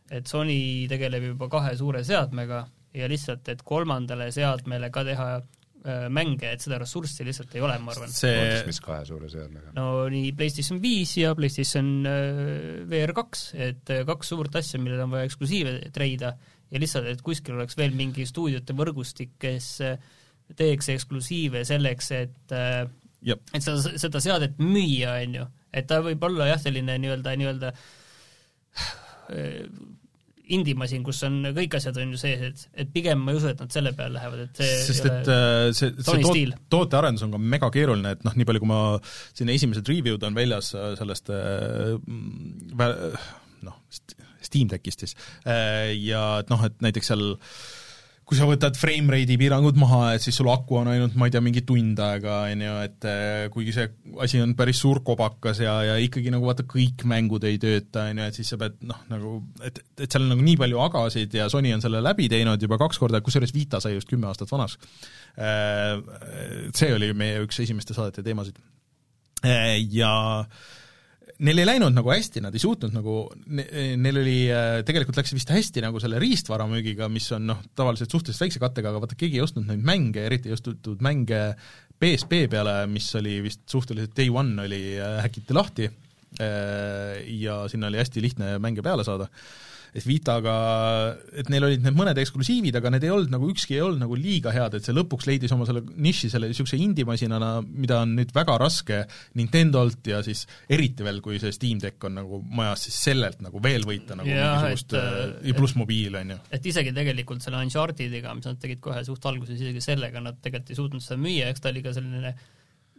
et Sony tegeleb juba kahe suure seadmega ja lihtsalt, et kolmandale seadmele ka teha äh, mänge, et seda ressurssi lihtsalt ei ole, ma arvan. see mis kahe suure seadmega? no nii PlayStation viis ja PlayStation äh, VR kaks, et kaks suurt asja, millel on vaja eksklusiive treida ja lihtsalt, et kuskil oleks veel mingi stuudiote võrgustik, kes äh, teeks eksklusiive selleks, et äh, Jep. et seda, seda seadet müüa, on ju, et ta võib olla jah, selline nii-öelda, nii-öelda äh, indie-masin, kus on kõik asjad on ju sees, et, et pigem ma ei usu, et nad selle peale lähevad, et see sest et see, see toot, tootearendus on ka mega keeruline, et noh, nii palju, kui ma, siin esimesed review'd on väljas sellest äh, noh, Steam Deckist siis, äh, ja et noh, et näiteks seal kui sa võtad frame rate'i piirangud maha, et siis sul aku on ainult, ma ei tea, mingi tund aega, on ju, et äh, kuigi see asi on päris suur kobakas ja, ja ikkagi nagu vaata, kõik mängud ei tööta, on ju, et siis sa pead noh, nagu et, et seal on nagu nii palju agasid ja Sony on selle läbi teinud juba kaks korda, kusjuures Vita sai just kümme aastat vanaks. Äh, see oli meie üks esimeste saadete teemasid. Ja äh, neil ei läinud nagu hästi, nad ei suutnud nagu, neil oli, äh, tegelikult läks vist hästi nagu selle riistvara müügiga, mis on noh, tavaliselt suhteliselt väikse kattega, aga vaata, keegi ei ostnud neid mänge, eriti ei ostetud mänge PSP peale, mis oli vist suhteliselt day one oli, äh, häkiti lahti äh, ja sinna oli hästi lihtne mänge peale saada Vitaga, et neil olid need mõned eksklusiivid, aga need ei olnud nagu, ükski ei olnud nagu liiga head, et see lõpuks leidis oma selle niši selle niisuguse indie-masinana, mida on nüüd väga raske Nintendolt ja siis eriti veel, kui see Steam Deck on nagu majas, siis sellelt nagu veel võita nagu ja, mingisugust äh, ja pluss mobiil, on ju. et isegi tegelikult selle Unchartediga, mis nad tegid kohe suht alguses, isegi sellega nad tegelikult ei suutnud seda müüa, eks ta oli ka selline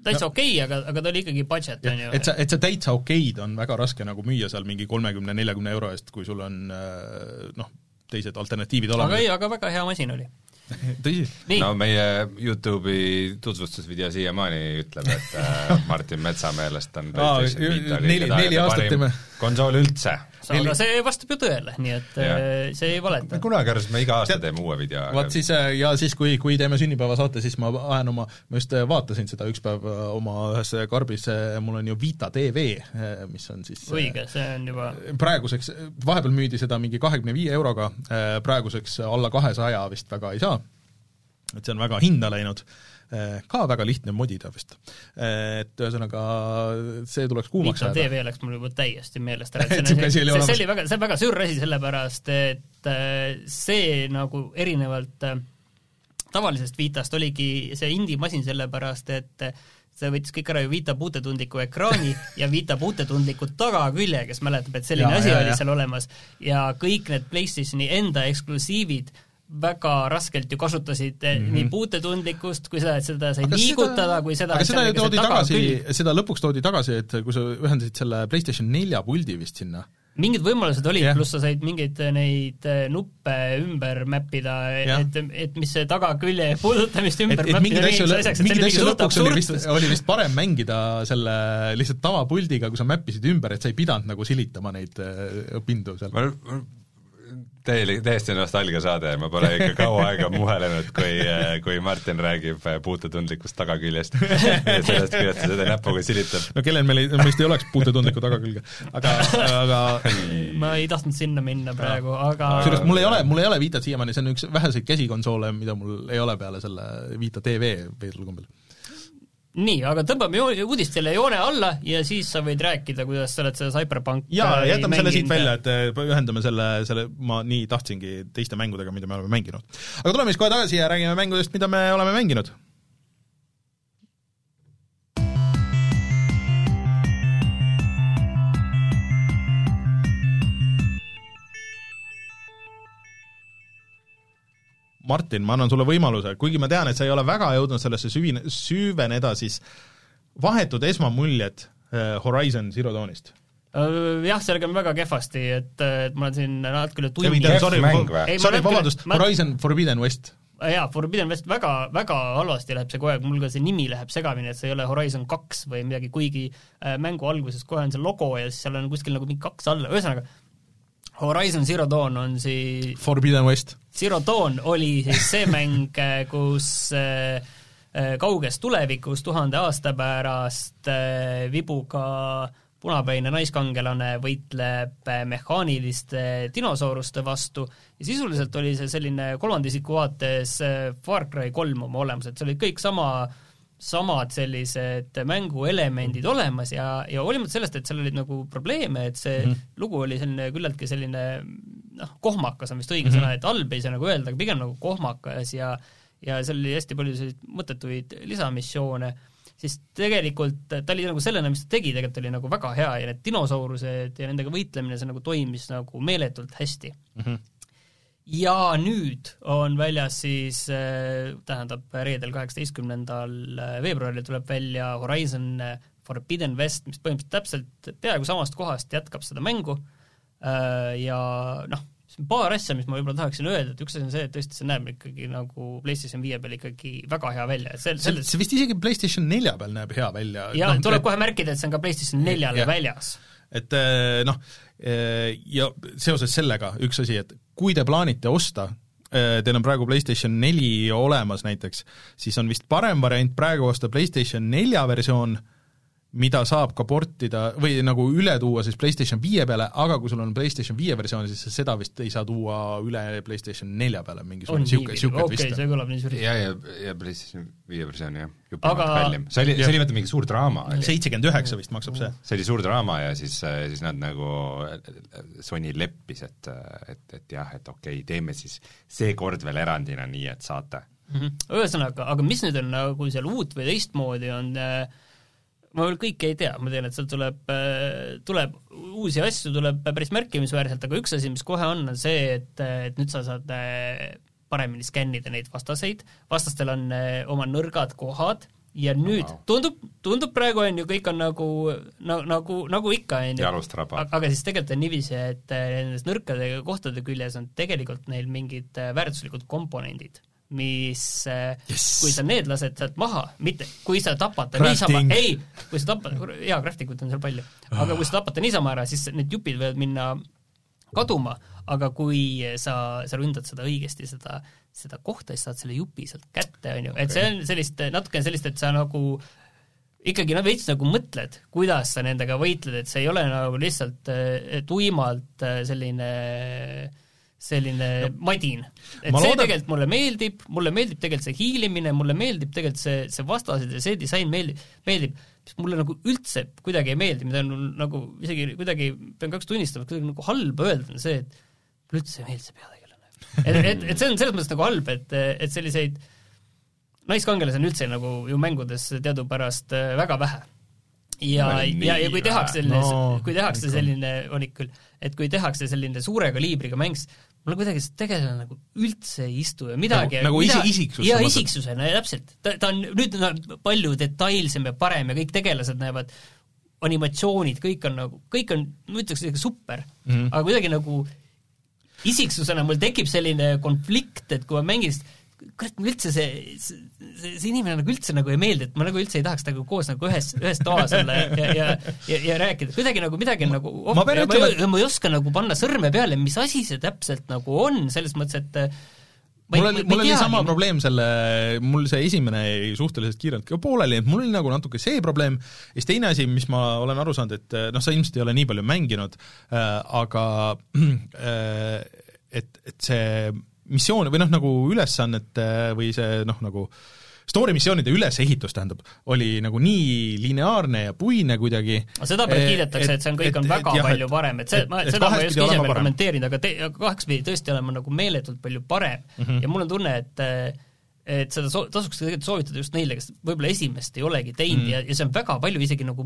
täitsa no, okei okay,, aga, aga ta oli ikkagi budget, on ju. et sa, et sa täitsa okeid on väga raske nagu müüa seal mingi kolmekümne, neljakümne euro eest, kui sul on äh, noh, teised alternatiivid olemas. aga ei, aga väga hea masin oli tõsi? no meie Youtube'i tutvustusvideo siiamaani ütleb, et äh, Martin Metsa meelest on PlayStation Vita kõige neli aastat teeme. konsool üldse aga see vastab ju tõele, nii et ja. Äh, see ei valeta. kunagi arvasin, me iga aasta Tead, teeme uue video. vaat siis, äh, ja siis, kui, kui teeme sünnipäevasaate, siis ma ajan oma, ma just äh, vaatasin seda üks päev oma ühes karbis, mul on ju Vita TV, mis on siis õige, see on juba praeguseks, vahepeal müüdi seda mingi kahekümne viie euroga, praeguseks alla kahesaja vist väga ei saa, et see on väga hinda läinud ka väga lihtne modida vist. Eh, et ühesõnaga, see tuleks kuumaks ajada. TV läks mul juba täiesti meelest ära, et see, see, see, see oli väga, see on väga sürr asi, sellepärast et eh, see nagu erinevalt tavalisest Vitast oligi see indie-masin sellepärast, et see võttis kõik ära ju Vita puutetundliku ekraani ja Vita puutetundliku tagakülje, kes mäletab, et selline ja, asi ja, oli ja. seal olemas, ja kõik need PlayStationi enda eksklusiivid väga raskelt ju kasutasid mm -hmm. nii puutetundlikkust kui seda, et seda sai aga liigutada, kui seda aga seda ju toodi tagasi, seda lõpuks toodi tagasi, et kui sa ühendasid selle PlayStation nelja puldi vist sinna, mingid võimalused olid yeah., pluss sa said mingeid neid äh, nuppe ümber mäppida yeah., et, et mis see tagakülje puudutamist ümber et, et mingid asju, mingid asju lõpuks oli vist, oli vist parem mängida selle lihtsalt tavapuldiga, kui sa mäppisid ümber, et sa ei pidanud nagu silitama neid pindu seal. Täielik, täiesti nostalgia saade, ma pole ikka kaua aega muhelenud, kui, kui Martin räägib puutetundlikust tagaküljest. Ja sellest, kuidas ta seda näpuga silitab. no kellel meil ei, meist ei oleks puutetundlikku tagakülge, aga, aga ma ei tahtnud sinna minna praegu, aga kusjuures mul ei ole, mul ei ole Vitat siiamaani, see on üks väheseid käsikonsoole, mida mul ei ole peale selle Vita TV veidral kombel nii, aga tõmbame uudistele joone alla ja siis sa võid rääkida, kuidas sa oled seda Cyberpunk jaa, jätame selle siit välja, et äh, ühendame selle, selle, ma nii tahtsingi teiste mängudega, mida me oleme mänginud. aga tuleme siis kohe tagasi ja räägime mängudest, mida me oleme mänginud Martin, ma annan sulle võimaluse, kuigi ma tean, et sa ei ole väga jõudnud sellesse süvine, süveneda, siis vahetud esmamuljed äh, Horizon Zero Dawnist äh, jah, sellega on väga kehvasti, et, et ma olen siin natuke üle tunni sorry, sorry, vabandust, Horizon Forbidden West. Äh, jaa, Forbidden West väga, väga halvasti läheb see kogu aeg, mul ka see nimi läheb segamini, et see ei ole Horizon kaks või midagi, kuigi mängu alguses kohe on see logo ja siis seal on kuskil nagu mingi kaks alla, ühesõnaga Horizon Zero Dawn on siis Forbidden West. Zero Dawn oli siis see mäng, kus äh, äh, kauges tulevikus, tuhande aasta pärast äh, vibuga punapäine naiskangelane võitleb mehaaniliste dinosauruste vastu ja sisuliselt oli see selline kolmanda isiku vaates Far Cry kolm oma olemuselt, see oli kõik sama äh, samad sellised mänguelemendid olemas ja, ja hoolimata sellest, et seal olid nagu probleeme, et see mm -hmm. lugu oli selline küllaltki selline noh, kohmakas on vist õige mm -hmm. sõna, et halb ei saa nagu öelda, aga pigem nagu kohmakas ja ja seal oli hästi palju selliseid mõttetuid lisamissioone, siis tegelikult ta oli nagu sellena, mis ta tegi, tegelikult oli nagu väga hea ja need dinosaurused ja nendega võitlemine, see nagu toimis nagu meeletult hästi mm. -hmm ja nüüd on väljas siis, äh, tähendab, reedel, kaheksateistkümnendal äh, veebruaril tuleb välja Horizon äh, Forbidden West, mis põhimõtteliselt täpselt peaaegu samast kohast jätkab seda mängu ja noh, paar asja, mis ma võib-olla tahaksin öelda, et üks asi on see, et tõesti see näeb ikkagi nagu PlayStation viie peal ikkagi väga hea välja, et sel-, selles see vist isegi PlayStation nelja peal näeb hea välja. jaa no,, tuleb kohe märkida, et see on ka PlayStation neljale väljas. Et noh, ja seoses sellega üks asi, et kui te plaanite osta, äh, teil on praegu PlayStation neli olemas näiteks, siis on vist parem variant praegu osta PlayStation nelja versioon, mida saab ka portida või nagu üle tuua siis PlayStation viie peale, aga kui sul on PlayStation viie versioon, siis seda vist ei saa tuua üle PlayStation nelja peale, mingisugune niisugune, niisugune okay, vist. see kõlab nii suri. ja, ja, ja PlayStation viie versioon jah, jupimalt aga... kallim. see oli, see oli vaata mingi suur draama. seitsekümmend üheksa vist maksab see. see oli suur draama ja siis, siis nad nagu, Sony leppis, et, et, et jah, et okei okay,, teeme siis seekord veel erandina nii, et saate mm. -hmm. ühesõnaga, aga mis nüüd on nagu seal uut või teistmoodi, on äh, ma veel kõike ei tea, ma tean, et sealt tuleb, äh, tuleb uusi asju, tuleb päris märkimisväärselt, aga üks asi, mis kohe on, on see, et, et nüüd sa saad äh, paremini skännida neid vastaseid, vastastel on äh, oma nõrgad kohad ja nüüd wow. tundub, tundub praegu on ju, kõik on nagu, nagu, nagu, nagu ikka, on ju, aga siis tegelikult on niiviisi, et nendes nõrkade kohtade küljes on tegelikult neil mingid väärtuslikud komponendid mis yes., kui sa need lased sealt maha, mitte kui sa tapad ta niisama, ei, kui sa tapad, jaa, crafting ut on seal palju, aga kui sa tapad ta niisama ära, siis need jupid võivad minna kaduma, aga kui sa, sa ründad seda õigesti, seda, seda kohta, siis saad selle jupi sealt kätte, on ju, et see on sellist, natukene sellist, et sa nagu ikkagi no veits nagu mõtled, kuidas sa nendega võitled, et see ei ole nagu lihtsalt tuimalt selline äh, selline no, madin. et see loodan... tegelikult mulle meeldib, mulle meeldib tegelikult see hiilimine, mulle meeldib tegelikult see, see vastased ja see disain meeldib, meeldib, mis mulle nagu üldse kuidagi ei meeldi, mida on nagu isegi kuidagi, pean kahjuks tunnistama, et kuidagi nagu halba öelda, on see, et mulle üldse ei meeldi see peategelane. et, et, et see on selles mõttes nagu halb, et, et selliseid naiskangelasi on üldse nagu ju mängudes teadupärast äh, väga vähe. Ja, ja, ja kui tehakse selline no,, kui tehakse selline, on ikka et kui tehakse selline suure kaliibriga mäng, mulle kuidagi see tegelane nagu üldse ei istu ja midagi nagu, nagu mida, isi, isiksus jaa, isiksusena, täpselt. ta, ta on, nüüd on palju detailsem ja parem ja kõik tegelased näevad, animatsioonid, kõik on nagu, kõik on, ma ütleks super mm, -hmm. aga kuidagi nagu isiksusena mul tekib selline konflikt, et kui ma mängin, kurat, mulle üldse see, see, see, inimene nagu üldse nagu ei meeldi, et ma nagu üldse ei tahaks temaga koos nagu ühes, ühes toas olla ja, ja, ja, ja, ja rääkida, kuidagi nagu midagi on nagu oh, ma, ma, ütlema, ma, ma ei oska nagu panna sõrme peale, mis asi see täpselt nagu on, selles mõttes, et mul oli, mul oli sama probleem selle, mul see esimene jäi suhteliselt kiirelt ka pooleli, et mul oli nagu natuke see probleem, ja siis teine asi, mis ma olen aru saanud, et noh, sa ilmselt ei ole nii palju mänginud äh,, aga äh, et, et see missioon või noh, nagu ülesannete või see noh, nagu story missioonide ülesehitus, tähendab, oli nagu nii lineaarne ja puine kuidagi seda pärast kiidetakse, et see on, kõik on väga jah, palju parem, et see, ma, seda ma ei oska ise veel kommenteerida, aga te-, kaheks pidi tõesti olema nagu meeletult palju parem mm -hmm. ja mul on tunne, et et seda so-, tasuks tegelikult soovitada just neile, kes võib-olla esimest ei olegi teinud mm. ja, ja see on väga palju isegi nagu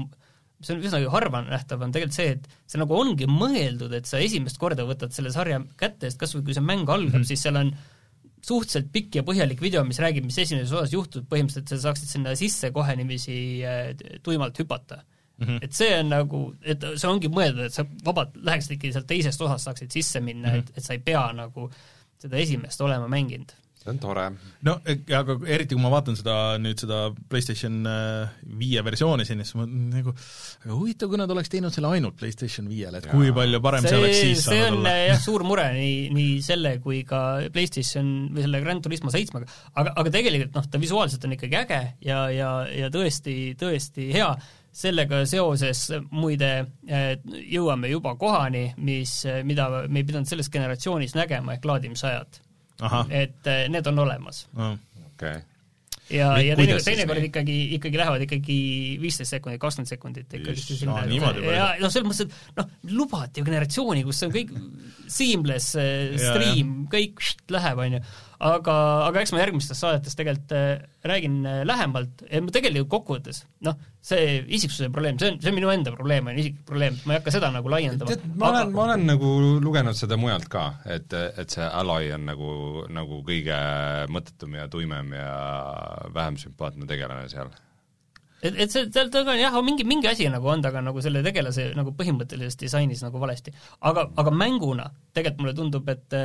see on üsnagi harva nähtav, on tegelikult see, et see nagu ongi mõeldud, et sa esimest korda võtad selle sarja kätte, sest kas või kui see mäng algab mm, -hmm. siis seal on suhteliselt pikk ja põhjalik video, mis räägib, mis esimeses osas juhtub, põhimõtteliselt sa saaksid sinna sisse kohe niiviisi äh, tuimalt hüpata mm. -hmm. et see on nagu, et see ongi mõeldud, et sa vabalt läheksid ikkagi sealt teisest osast, saaksid sisse minna mm, -hmm. et, et sa ei pea nagu seda esimest olema mänginud see on tore. no e, aga eriti, kui ma vaatan seda nüüd seda PlayStation äh, viie versiooni siin, siis ma nagu aga huvitav, kui nad oleks teinud selle ainult PlayStation viiele, et ja. kui palju parem see, see oleks siis see on olla. jah, suur mure nii, nii selle kui ka PlayStation või selle Gran Turismo seitsmega, aga, aga tegelikult noh, ta visuaalselt on ikkagi äge ja, ja, ja tõesti, tõesti hea, sellega seoses muide jõuame juba kohani, mis, mida me ei pidanud selles generatsioonis nägema, ehk laadimisajad et eh, need on olemas. Oh.. okei. Okay ja, ja teine, teinekord ikkagi, ikkagi lähevad ikkagi viisteist sekundit, kakskümmend sekundit ikkagi no, ja noh, selles mõttes, et noh, lubati ju generatsiooni, kus see on kõik seamless eh, stream, kõik läheb, on ju, aga, aga eks ma järgmistes saadetes tegelikult äh, räägin äh, lähemalt. Ja tegelikult kokkuvõttes noh, see isiksuse probleem, see on, see on minu enda probleem, on isiklik probleem, ma ei hakka seda nagu laiendama. tead, ma aga... olen, ma olen nagu lugenud seda mujalt ka, et, et see Alloy on nagu, nagu kõige mõttetum ja tuimem ja vähem sümpaatne tegelane seal et, et see, tal taga jah, mingi, mingi asi nagu on taga nagu selle tegelase nagu põhimõttelises disainis nagu valesti. aga, aga mänguna tegelikult mulle tundub, et,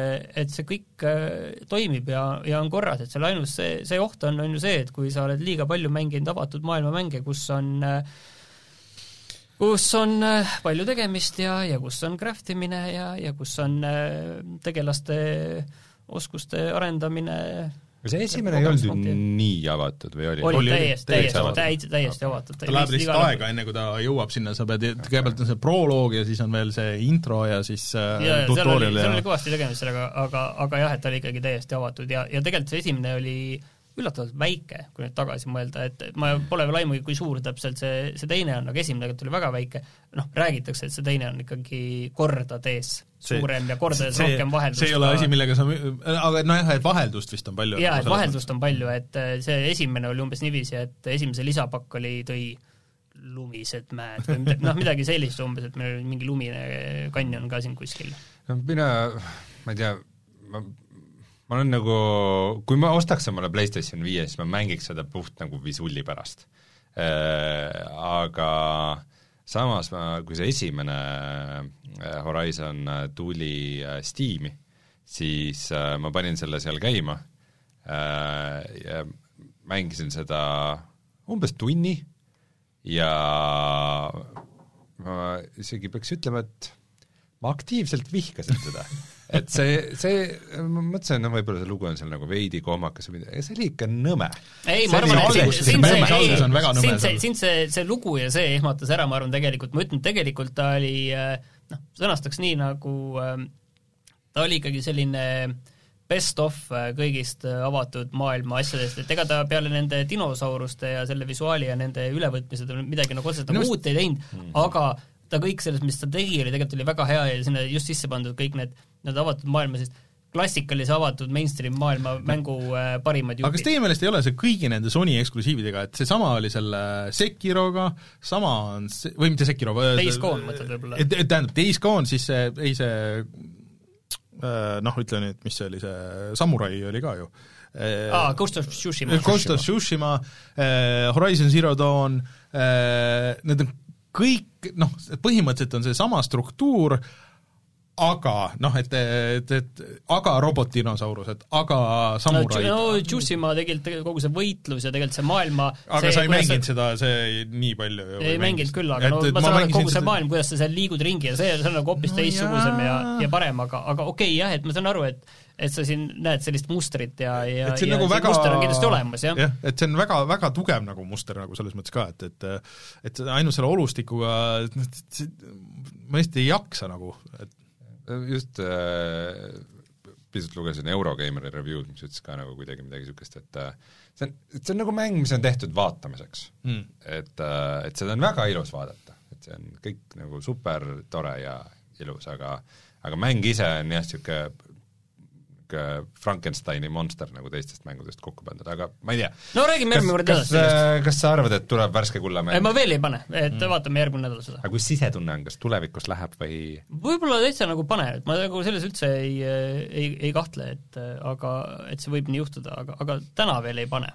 et see kõik äh, toimib ja, ja on korras, et seal ainus see, see oht on, on ju see, et kui sa oled liiga palju mänginud avatud maailma mänge, kus on kus on äh, palju tegemist ja, ja kus on craft imine ja, ja kus on äh, tegelaste oskuste arendamine aga see esimene ei olnud ju nii avatud või oli? oli täiesti, täiesti, täiesti, täiesti avatud. ta läheb lihtsalt aega, enne kui ta jõuab sinna, sa pead, kõigepealt on see proloog ja siis on veel see intro ja siis äh, ja, tutorial ja seal oli kõvasti tegemist sellega, aga, aga jah, et ta oli ikkagi täiesti avatud ja, ja tegelikult see esimene oli üllatavalt väike, kui nüüd tagasi mõelda, et ma pole veel aimugi, kui suur täpselt see, see teine on, aga esimene tegelikult oli väga väike, noh, räägitakse, et see teine on ikkagi kordades suurem see, ja kordades see, rohkem vaheldust. see ei ole asi, millega sa, aga nojah, et vaheldust vist on palju. jaa, et vaheldust on palju, et äh, see esimene oli umbes niiviisi, et esimese lisapakk oli, tõi lumised mäed või midagi, noh, midagi sellist umbes, et meil oli mingi lumine kanjon ka siin kuskil. no mina, ma ei tea, ma ma olen nagu, kui ma ostaks omale PlayStation viie, siis ma mängiks seda puht nagu visulli pärast äh,. Aga samas ma, kui see esimene äh, Horizon äh, tuli äh, Steam'i, siis ma panin selle seal käima ja mängisin seda umbes tunni ja ma isegi peaks ütlema, et ma aktiivselt vihkasin seda et see, see, ma mõtlesin, no võib-olla see lugu on seal nagu veidi kohmakas või midagi, see oli ikka nõme. ei, ma arvan, et sind, see, sind see, sind see, see lugu ja see ehmatas ära, ma arvan tegelikult, ma ütlen, tegelikult ta oli noh, sõnastaks nii, nagu ta oli ikkagi selline best of kõigist avatud maailma asjadest, et ega ta peale nende dinosauruste ja selle visuaali ja nende ülevõtmised midagi nagu otseselt nagu uut ei teinud mm, -hmm. aga ta kõik sellest, mis ta tegi, oli tegelikult oli väga hea ja sinna just sisse pandud kõik need need avatud maailma, sest klassikalise avatud mainstream maailma mängu äh, parimad jupid. aga kas teie meelest ei ole see kõigi nende Sony eksklusiividega, et seesama oli selle Sekiroga, sama on see, või mitte Sekiro, Days Gone mõtled võib-olla? tähendab, Days Gone, siis see, ei see äh, noh, ütle nüüd, mis see oli, see Samurai oli ka ju äh, aa, Ghost of Tsushima. Ghost of Tsushima, Horizon Zero Dawn, need on kõik noh, põhimõtteliselt on seesama struktuur, aga noh, et, et, et aga robotdinosaurused, aga samuraid. no Tsushima tegelikult, kogu see võitlus ja tegelikult see maailma aga see, sa ei mänginud see... seda, see nii palju ju ei mänginud küll, aga et, no ma saan aru, kogu see maailm, kuidas sa seal liigud ringi ja see, see on nagu hoopis no, teistsugusem ja, ja parem, aga, aga okei okay, jah, et ma saan aru, et et sa siin näed sellist mustrit ja, ja, ja nagu väga, muster on kindlasti olemas, jah. jah, et see on väga, väga tugev nagu muster nagu selles mõttes ka, et, et et ainult selle olustikuga, ma lihtsalt ei jaksa nagu, et just äh, pisut lugesin Eurogeimeri review'd, mis ütles ka nagu kuidagi midagi niisugust, et äh, see on, see on nagu mäng, mis on tehtud vaatamiseks. Mm.. et, äh, et seda on väga ilus vaadata, et see on kõik nagu super tore ja ilus, aga aga mäng ise on jah, niisugune Frankensteini monster nagu teistest mängudest kokku pandud, aga ma ei tea. no räägime järgmine kord edasi sellest. Äh, kas sa arvad, et tuleb värske kulla mäng? ma veel ei pane, et mm. vaatame järgmine nädal seda. aga kus sisetunne on, kas tulevikus läheb või? võib-olla täitsa nagu pane, et ma nagu selles üldse ei, ei, ei kahtle, et aga et see võib nii juhtuda, aga, aga täna veel ei pane.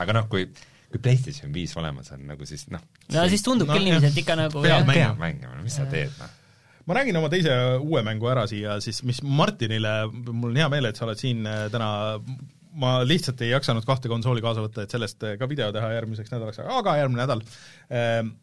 aga noh, kui kui PlayStation viis olemas on, nagu siis noh no siis tundub no, küll niiviisi, et ikka nagu peab mängima, mängima, mis sa teed, noh ma räägin oma teise uue mängu ära siia siis, mis Martinile, mul on hea meel, et sa oled siin äh, täna, ma lihtsalt ei jaksanud kahte konsooli kaasa võtta, et sellest äh, ka video teha järgmiseks nädalaks, aga järgmine nädal. Ähm,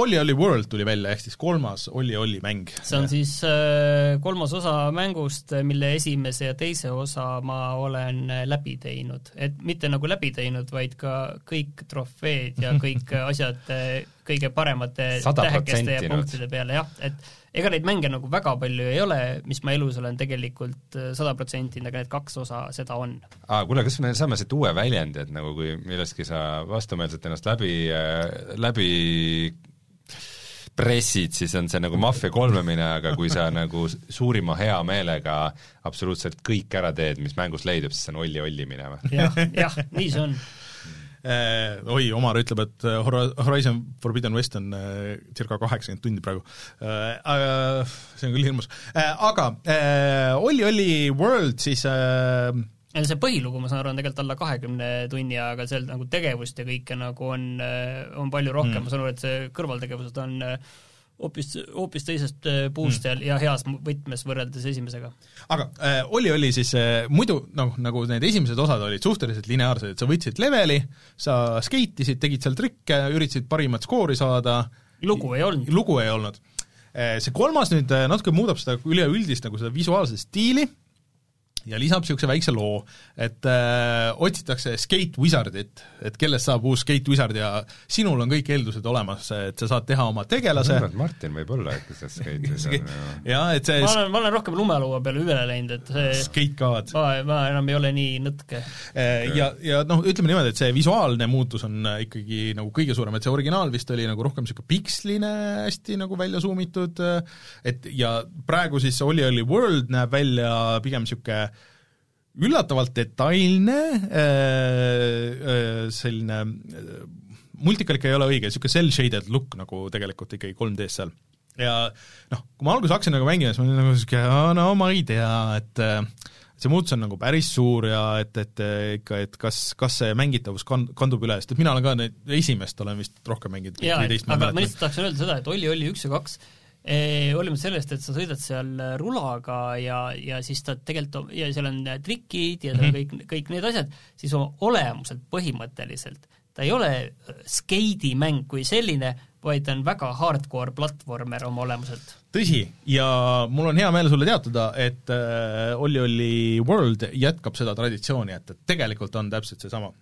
Olli Olli World tuli välja, ehk siis kolmas Olli Olli mäng. see on siis äh, kolmas osa mängust, mille esimese ja teise osa ma olen äh, läbi teinud. et mitte nagu läbi teinud, vaid ka kõik trofeed ja kõik asjad äh, kõige paremate tähekeste ja punktide peale, jah, et ega neid mänge nagu väga palju ei ole, mis ma elus olen tegelikult sada protsenti, aga need kaks osa seda on. aa, kuule, kas me saame siit uue väljendi, et nagu kui millestki sa vastumeelselt ennast läbi, läbi pressid, siis on see nagu maffia kolmemine, aga kui sa nagu suurima heameelega absoluutselt kõik ära teed, mis mängus leidub, siis see on olli-olli minema. jah, jah, nii see on eh, oi, Omar ütleb, et eh, Horizon Forbidden West on eh, circa kaheksakümmend tundi praegu äh,. See on küll hirmus äh,, aga äh, Olli Olli World siis ja see põhilugu, ma saan aru, on tegelikult alla kahekümne tunni, aga seal nagu tegevust ja kõike nagu on, on palju rohkem mm., ma saan aru, et see kõrvaltegevused on hoopis, hoopis teisest puust mm. ja heas võtmes võrreldes esimesega. aga äh, oli, oli siis äh, muidu noh, nagu need esimesed osad olid suhteliselt lineaarsed, et sa võtsid leveli, sa skeitisid, tegid seal trikke, üritasid parimat skoori saada, lugu ei olnud. lugu ei olnud. See kolmas nüüd natuke muudab seda üleüldist nagu seda visuaalset stiili, ja lisab niisuguse väikse loo, et äh, otsitakse Skate Wizardit, et kellest saab uus Skate Wizard ja sinul on kõik eeldused olemas, et sa saad teha oma tegelase ma arvan, et Martin võib olla ikka see Skate Wizard jah, et see ma olen, ma olen rohkem lumelauа peale üle läinud, et see Skate God. ma, ma enam ei ole nii nõtke. Äh, ja, ja noh, ütleme niimoodi, et see visuaalne muutus on äh, ikkagi nagu kõige suurem, et see originaal vist oli nagu rohkem niisugune piksline, hästi nagu välja suumitud, äh, et ja praegu siis see Oli Oli World näeb välja pigem niisugune üllatavalt detailne äh, äh, selline äh, multikalik ei ole õige, niisugune cell-shaded look nagu tegelikult ikkagi 3D-s seal. ja noh, kui ma alguses hakkasin nagu mängima, siis ma olin nagu niisugune, no ma ei tea, et see muutus on nagu päris suur ja et, et ikka, et kas, kas see mängitavus kand-, kandub üle, sest et mina olen ka neid esimest olen vist rohkem mänginud. jaa, aga ma lihtsalt tahaksin öelda seda, et Olli oli üks ja kaks hoolimata sellest, et sa sõidad seal rulaga ja, ja siis ta tegelikult, ja seal on trikid ja mm -hmm. kõik, kõik need asjad, siis oma olemuselt põhimõtteliselt ta ei ole skeidimäng kui selline, vaid ta on väga hardcore platvormer oma olemuselt. tõsi, ja mul on hea meel sulle teatada, et äh, Olli Olli World jätkab seda traditsiooni, et, et tegelikult on täpselt seesama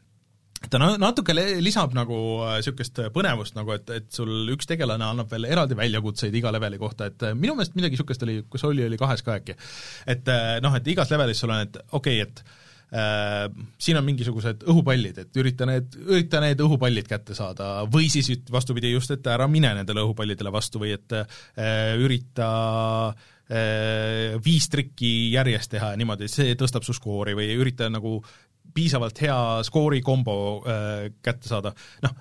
ta natuke lisab nagu niisugust äh, põnevust nagu, et, et sul üks tegelane annab veel eraldi väljakutseid iga leveli kohta, et äh, minu meelest midagi niisugust oli, kas oli, oli kahes ka äkki. et äh, noh, et igas levelis sul on, et okei okay,, et äh, siin on mingisugused õhupallid, et ürita need, ürita need õhupallid kätte saada või siis vastupidi just, et ära mine nendele õhupallidele vastu või et äh, ürita äh, viis trikki järjest teha ja niimoodi, see tõstab su skoori või ürita nagu piisavalt hea skoori kombo äh, kätte saada, noh,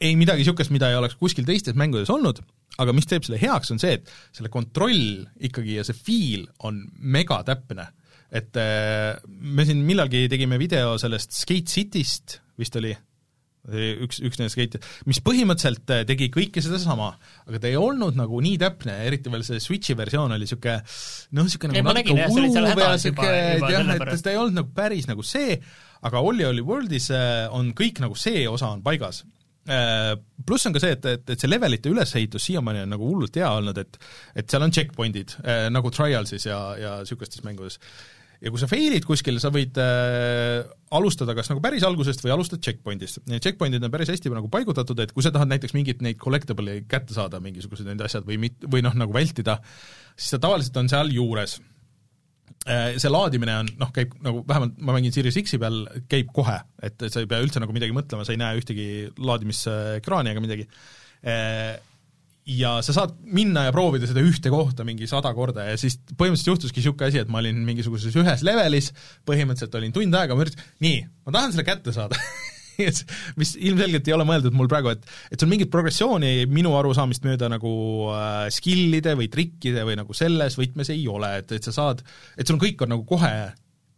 ei midagi niisugust, mida ei oleks kuskil teistes mängudes olnud, aga mis teeb selle heaks, on see, et selle kontroll ikkagi ja see feel on megatäpne. et äh, me siin millalgi tegime video sellest Skate Cityst, vist oli, üks, üks nendest skate, mis põhimõtteliselt äh, tegi kõike sedasama, aga ta ei olnud nagu nii täpne, eriti veel see Switchi versioon oli niisugune noh, niisugune nagu natuke uluv ja niisugune jah, et ta ei olnud nagu päris nagu see, aga Olli Olli Worldis äh, on kõik nagu see osa on paigas. Äh, pluss on ka see, et, et, et see levelite ülesehitus siiamaani on nagu hullult hea olnud, et et seal on checkpoint'id äh, nagu Trialsis ja, ja niisugustes mängudes ja kui sa fail'id kuskil, sa võid äh, alustada kas nagu päris algusest või alustad checkpoint'ist. Need checkpoint'id on päris hästi nagu paigutatud, et kui sa tahad näiteks mingit neid collectible'i kätte saada, mingisugused need asjad või mit-, või noh, nagu vältida, siis ta tavaliselt on seal juures see laadimine on noh, käib nagu vähemalt ma mängin Series X-i peal, käib kohe, et sa ei pea üldse nagu midagi mõtlema, sa ei näe ühtegi laadimisekraani ega midagi. Äh, ja sa saad minna ja proovida seda ühte kohta mingi sada korda ja siis põhimõtteliselt juhtuski niisugune asi, et ma olin mingisuguses ühes levelis, põhimõtteliselt olin tund aega, ma üritasin, nii, ma tahan selle kätte saada mis ilmselgelt ei ole mõeldud mul praegu, et et sul mingit progressiooni minu arusaamist mööda nagu äh, skill'ide või trikkide või nagu selles võtmes ei ole, et, et sa saad, et sul kõik on nagu kohe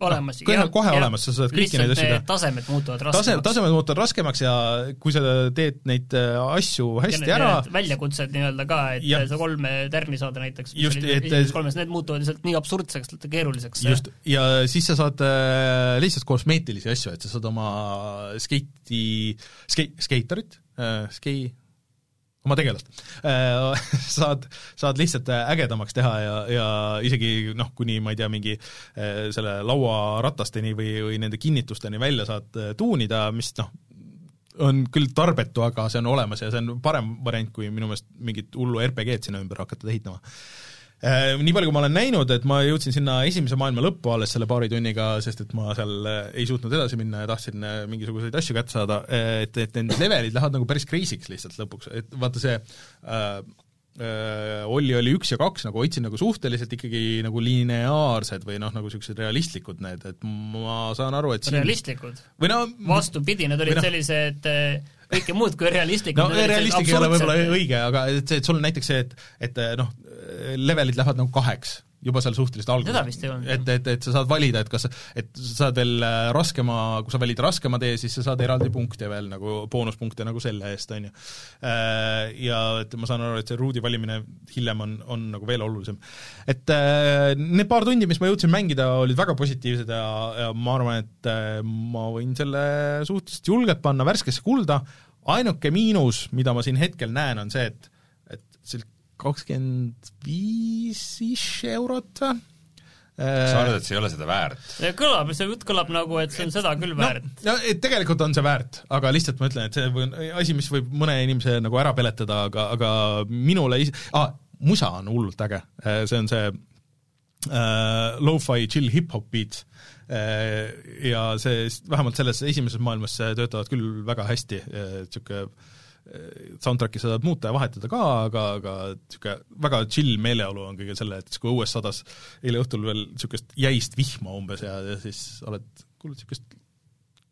olemas no,. kohe, kohe ja, olemas, sa saad kõiki neid asju teha. tasemed muutuvad raskemaks. tase, tasemed muutuvad raskemaks ja kui sa teed neid äh, asju hästi ja ära väljakutsed nii-öelda ka, et ja, sa kolme tärni saada näiteks, just, et kolmes, need muutuvad lihtsalt nii absurdseks, keeruliseks. just, ja siis sa saad äh, lihtsalt kosmeetilisi asju, et sa saad oma skeiti, skei-, skeitorit äh,, skei-, oma tegelast. Äh, saad, saad lihtsalt ägedamaks teha ja, ja isegi noh, kuni ma ei tea, mingi äh, selle lauaratasteni või, või nende kinnitusteni välja saad äh, tuunida, mis noh, on küll tarbetu, aga see on olemas ja see on parem variant, kui minu meelest mingit hullu RPG-d sinna ümber hakata ehitama. Äh, nii palju, kui ma olen näinud, et ma jõudsin sinna esimese maailma lõppu alles selle paari tunniga, sest et ma seal äh, ei suutnud edasi minna ja tahtsin äh, mingisuguseid asju kätte saada, et, et need levelid lähevad nagu päris crazy'ks lihtsalt lõpuks, et vaata see äh, Olli oli üks ja kaks, nagu hoidsin nagu suhteliselt ikkagi nagu lineaarsed või noh, nagu niisugused realistlikud need, et ma saan aru, et siin realistlikud? või no vastupidi, need olid no, sellised kõike muud kui realistlikud. no realistlik ei ole võib-olla õige, aga et see, et sul näiteks see, et, et noh, levelid lähevad nagu kaheks juba seal suhteliselt alguses. et, et, et sa saad valida, et kas, et sa saad veel äh, raskema, kui sa valid raskema tee, siis sa saad eraldi punkte veel nagu, boonuspunkte nagu selle eest, on ju. Äh, ja et ma saan aru, et see ruudi valimine hiljem on, on nagu veel olulisem. et äh, need paar tundi, mis ma jõudsin mängida, olid väga positiivsed ja, ja ma arvan, et ma võin selle suhteliselt julgelt panna värskesse kulda, ainuke miinus, mida ma siin hetkel näen, on see, et kakskümmend viis ish eurot või? sa arvad, et see ei ole seda väärt? kõlab, see jutt kõlab nagu, et see on seda küll väärt. no, no et tegelikult on see väärt, aga lihtsalt ma ütlen, et see on asi, mis võib mõne inimese nagu ära peletada, aga, aga minule is- ah,, musa on hullult äge, see on see äh, lo-fi chill hip-hop beat äh, ja see, vähemalt selles esimeses maailmas töötavad küll väga hästi, niisugune äh, soundtrack'i sa saad muuta ja vahetada ka, aga, aga niisugune väga chill meeleolu on kõige selle, et kui õues sadas eile õhtul veel niisugust jäist vihma umbes ja, ja siis oled kuulnud niisugust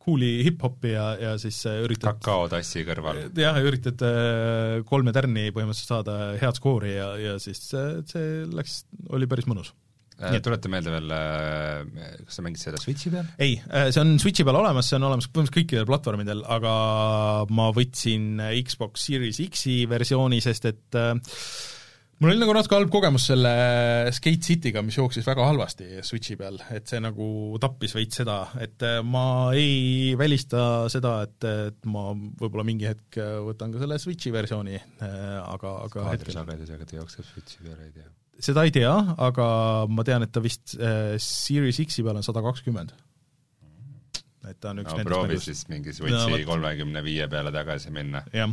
cool'i hip-hopi ja, ja siis äh, üritad kakaotassi kõrval. jah, üritad äh, kolme tärni põhimõtteliselt saada head skoori ja, ja siis see läks, oli päris mõnus Äh, tuleta meelde veel, äh, kas sa mängid seda Switchi peal? ei, äh, see on Switchi peal olemas, see on olemas põhimõtteliselt kõikidel platvormidel, aga ma võtsin Xbox Series X-i versiooni, sest et äh, mul oli nagu natuke halb kogemus selle Skate Cityga, mis jooksis väga halvasti Switchi peal, et see nagu tappis veits seda, et ma ei välista seda, et, et ma võib-olla mingi hetk võtan ka selle Switchi versiooni, aga, aga kaadrisagedusega ta jookseb Switchi peal, ei tea seda ei tea, aga ma tean, et ta vist äh, Series X-i peal on sada kakskümmend. et ta on üks no proovi mängust. siis mingi Switchi kolmekümne viie peale tagasi minna. jah,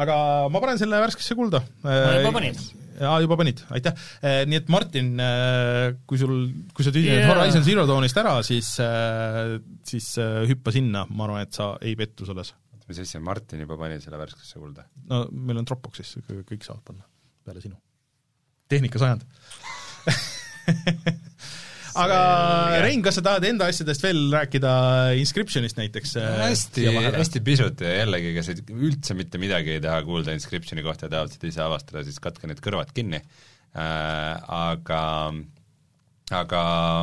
aga ma panen selle värskesse kulda. ma juba panin. jaa, juba panid, aitäh. Äh, nii et Martin, äh, kui sul, kui sa tüdined yeah. Horizon Zero Dawnist ära, siis, äh, siis hüppa sinna, ma arvan, et sa ei pettu selles. mis asja, Martin juba pani selle värskesse kulda? no meil on Dropboxis, kõik saavad panna, peale sinu tehnikasajand aga Rein, kas sa tahad enda asjadest veel rääkida Inscriptionist näiteks? Äh, hästi, hästi pisut ja jällegi, kes üldse mitte midagi ei taha kuulda Inscriptioni kohta ja tahavad seda ise avastada, siis katke need kõrvad kinni äh,. Aga aga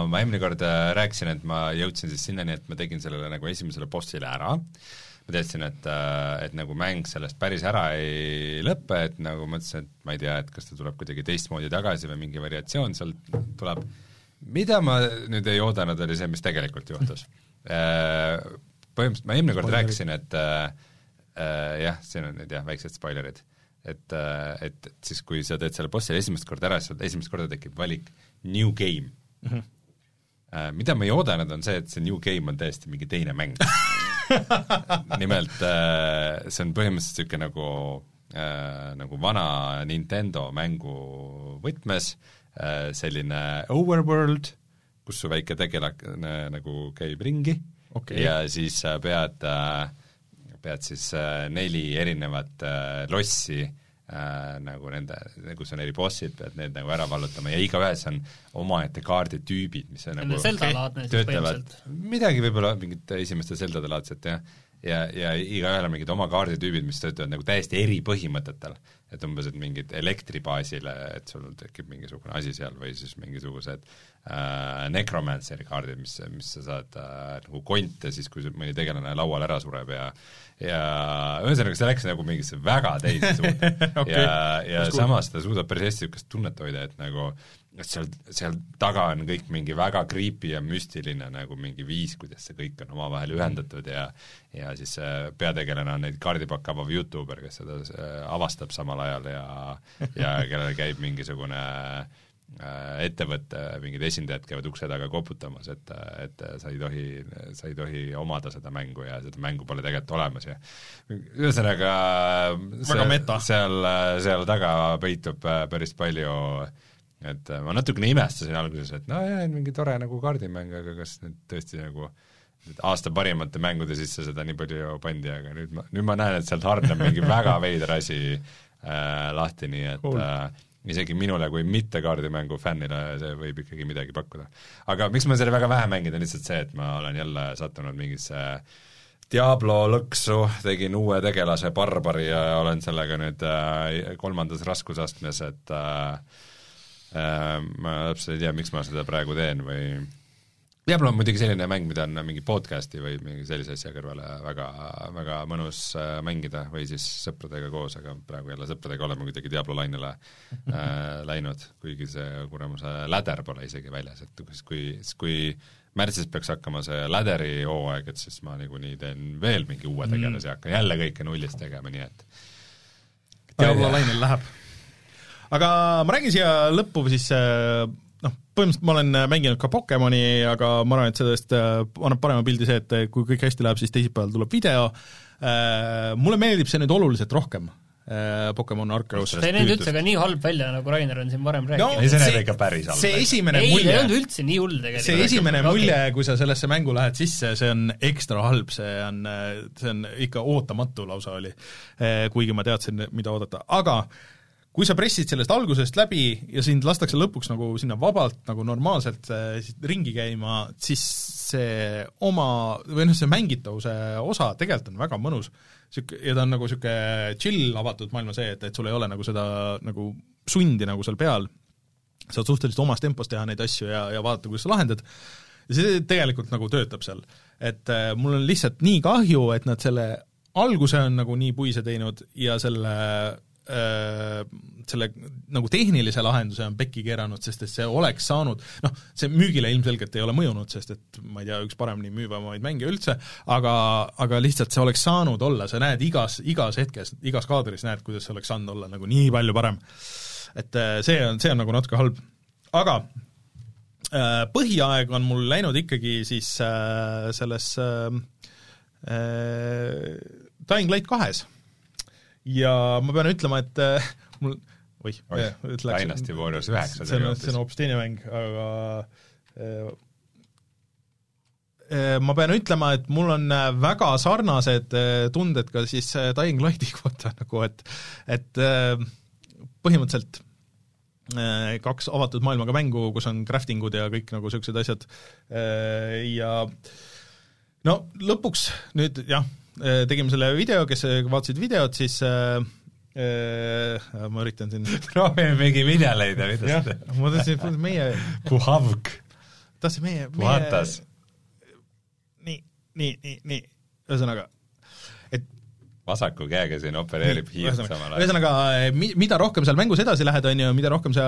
ma eelmine kord äh, rääkisin, et ma jõudsin siis sinnani, et ma tegin sellele nagu esimesele bossile ära äh,, ma teadsin, et, äh, et nagu mäng sellest päris ära ei lõpe, et nagu mõtlesin, et ma ei tea, et kas ta tuleb kuidagi teistmoodi tagasi või mingi variatsioon sealt tuleb, mida ma nüüd ei oodanud, oli see, mis tegelikult juhtus. Äh, põhimõtteliselt ma eelmine kord rääkisin, et äh, äh, jah, siin on nüüd jah, väiksed spoilerid, et, et siis, kui sa teed selle bossi esimest korda ära, siis esimest korda tekib valik new game mm. -hmm. Mida ma ei oodanud, on see, et see new game on täiesti mingi teine mäng nimelt äh, see on põhimõtteliselt niisugune nagu äh, nagu vana Nintendo mängu võtmes äh, selline overworld, kus su väike tegelane nagu käib ringi Okei. ja siis sa pead pead siis neli erinevat lossi äh, nagu nende, kus on eri bossid, pead need nagu ära vallutama. Ja igaühes on omaette kaarditüübid, mis on nagu töötavad, midagi võib-olla mingit esimeste Zeldade laadset jah, ja, ja igaühel on mingid oma kaarditüübid, mis töötavad nagu täiesti eri põhimõtetel. et umbes, et mingid elektri baasile, et sul tekib mingisugune asi seal või siis mingisugused äh, necromanceri kaardid, mis, mis sa saad äh, nagu konte siis, kui mõni tegelane laual ära sureb ja ja ühesõnaga, see läks nagu mingisse väga teise suunda Okei. ja, ja cool. samas ta suudab päris hästi niisugust tunnet hoida, et nagu et seal, seal taga on kõik mingi väga creepy ja müstiline nagu mingi viis, kuidas see kõik on omavahel ühendatud ja ja siis see peategelane on neid kaardipakke avav Youtuber, kes seda äh, avastab samal ajal ja ja kellel käib mingisugune äh, ettevõtte mingid esindajad käivad ukse taga koputamas, et, et sa ei tohi, sa ei tohi omada seda mängu ja seda mängu pole tegelikult olemas ja ühesõnaga meta. seal, seal taga peitub äh, päris palju et äh, ma natukene imestasin alguses, et no jaa, mingi tore nagu kaardimäng, aga kas nüüd tõesti nagu aasta parimate mängude sisse seda nii palju pandi, aga nüüd ma, nüüd ma näen, et sealt hargneb mingi väga veider asi äh, lahti, nii et cool. äh, isegi minule kui mitte kaardimängu fännile see võib ikkagi midagi pakkuda. aga miks ma seda väga vähe mänginud, on lihtsalt see, et ma olen jälle sattunud mingisse Diablo lõksu, tegin uue tegelase Barbari ja olen sellega nüüd äh, kolmandas raskusastmes, et äh, äh, ma täpselt ei tea, miks ma seda praegu teen või Diablo on muidugi selline mäng, mida on mingi podcast'i või mingi sellise asja kõrvale väga, väga mõnus äh, mängida või siis sõpradega koos, aga praegu jälle sõpradega oleme kuidagi Diablo lainele äh, läinud, kuigi see kuramuse läder pole isegi väljas, et kus, kui, kui märtsis peaks hakkama see läderi hooaeg, et siis ma niikuinii teen veel mingi uue tegelase ja hakkan jälle kõike nullist tegema, nii et Diablo lainel läheb. aga ma räägin siia lõppu siis äh, noh, põhimõtteliselt ma olen mänginud ka Pokemoni, aga ma arvan, et sellest äh, annab parema pildi see, et kui kõik hästi läheb, siis teisipäeval tuleb video, mulle meeldib see nüüd oluliselt rohkem, Pokemon Arceus. see ei näinud üldse ka nii halb välja, nagu Rainer on siin varem rääkinud ei, see näeb ikka päris halb see välja. esimene ei, ei mulje olnud üldse nii hull tegelikult. see esimene Okei. mulje, kui sa sellesse mängu lähed sisse, see on ekstra halb, see on, see on ikka ootamatu lausa oli. Kuigi ma teadsin, mida oodata, aga kui sa pressid sellest algusest läbi ja sind lastakse lõpuks nagu sinna vabalt nagu normaalselt siis ringi käima, siis see oma, või noh, see mängitavuse osa tegelikult on väga mõnus. Sihuke, ja ta on nagu niisugune chill avatud maailma see, et, et sul ei ole nagu seda nagu sundi nagu seal peal, saad suhteliselt omas tempos teha neid asju ja, ja vaadata, kuidas sa lahendad, ja see tegelikult nagu töötab seal. et äh, mul on lihtsalt nii kahju, et nad selle alguse on nagu nii puise teinud ja selle äh, selle nagu tehnilise lahenduse on pekki keeranud, sest et see oleks saanud, noh, see müügile ilmselgelt ei ole mõjunud, sest et ma ei tea, üks paremini müüvamaid mänge üldse, aga, aga lihtsalt see oleks saanud olla, sa näed igas, igas hetkes, igas kaadris näed, kuidas see oleks saanud olla nagu nii palju parem. et äh, see on, see on nagu natuke halb. aga äh, põhiaeg on mul läinud ikkagi siis äh, selles äh, äh, Dying Light kahes. Ja ma pean ütlema, et äh, mul oih, läks- Dynasty Warriors üheksa see on, see on hoopis teine mäng, aga äh, äh, ma pean ütlema, et mul on äh, väga sarnased äh, tunded ka siis Dying Lighti kohta nagu, et et põhimõtteliselt kaks avatud maailmaga mängu, kus on crafting ud ja kõik nagu niisugused asjad ja no lõpuks nüüd jah, tegime selle video, kes vaatasid videot, siis äh, äh, ma üritan siin proovime mingi video leida, mida sa teed., ma tahtsin, meie, Puhavk, tahtsin meie, meie puhatas. nii, nii, nii, nii, ühesõnaga, vasaku käega siin opereerib hiirt samal ajal. ühesõnaga, mi-, mida rohkem seal mängus edasi lähed, on ju, mida rohkem see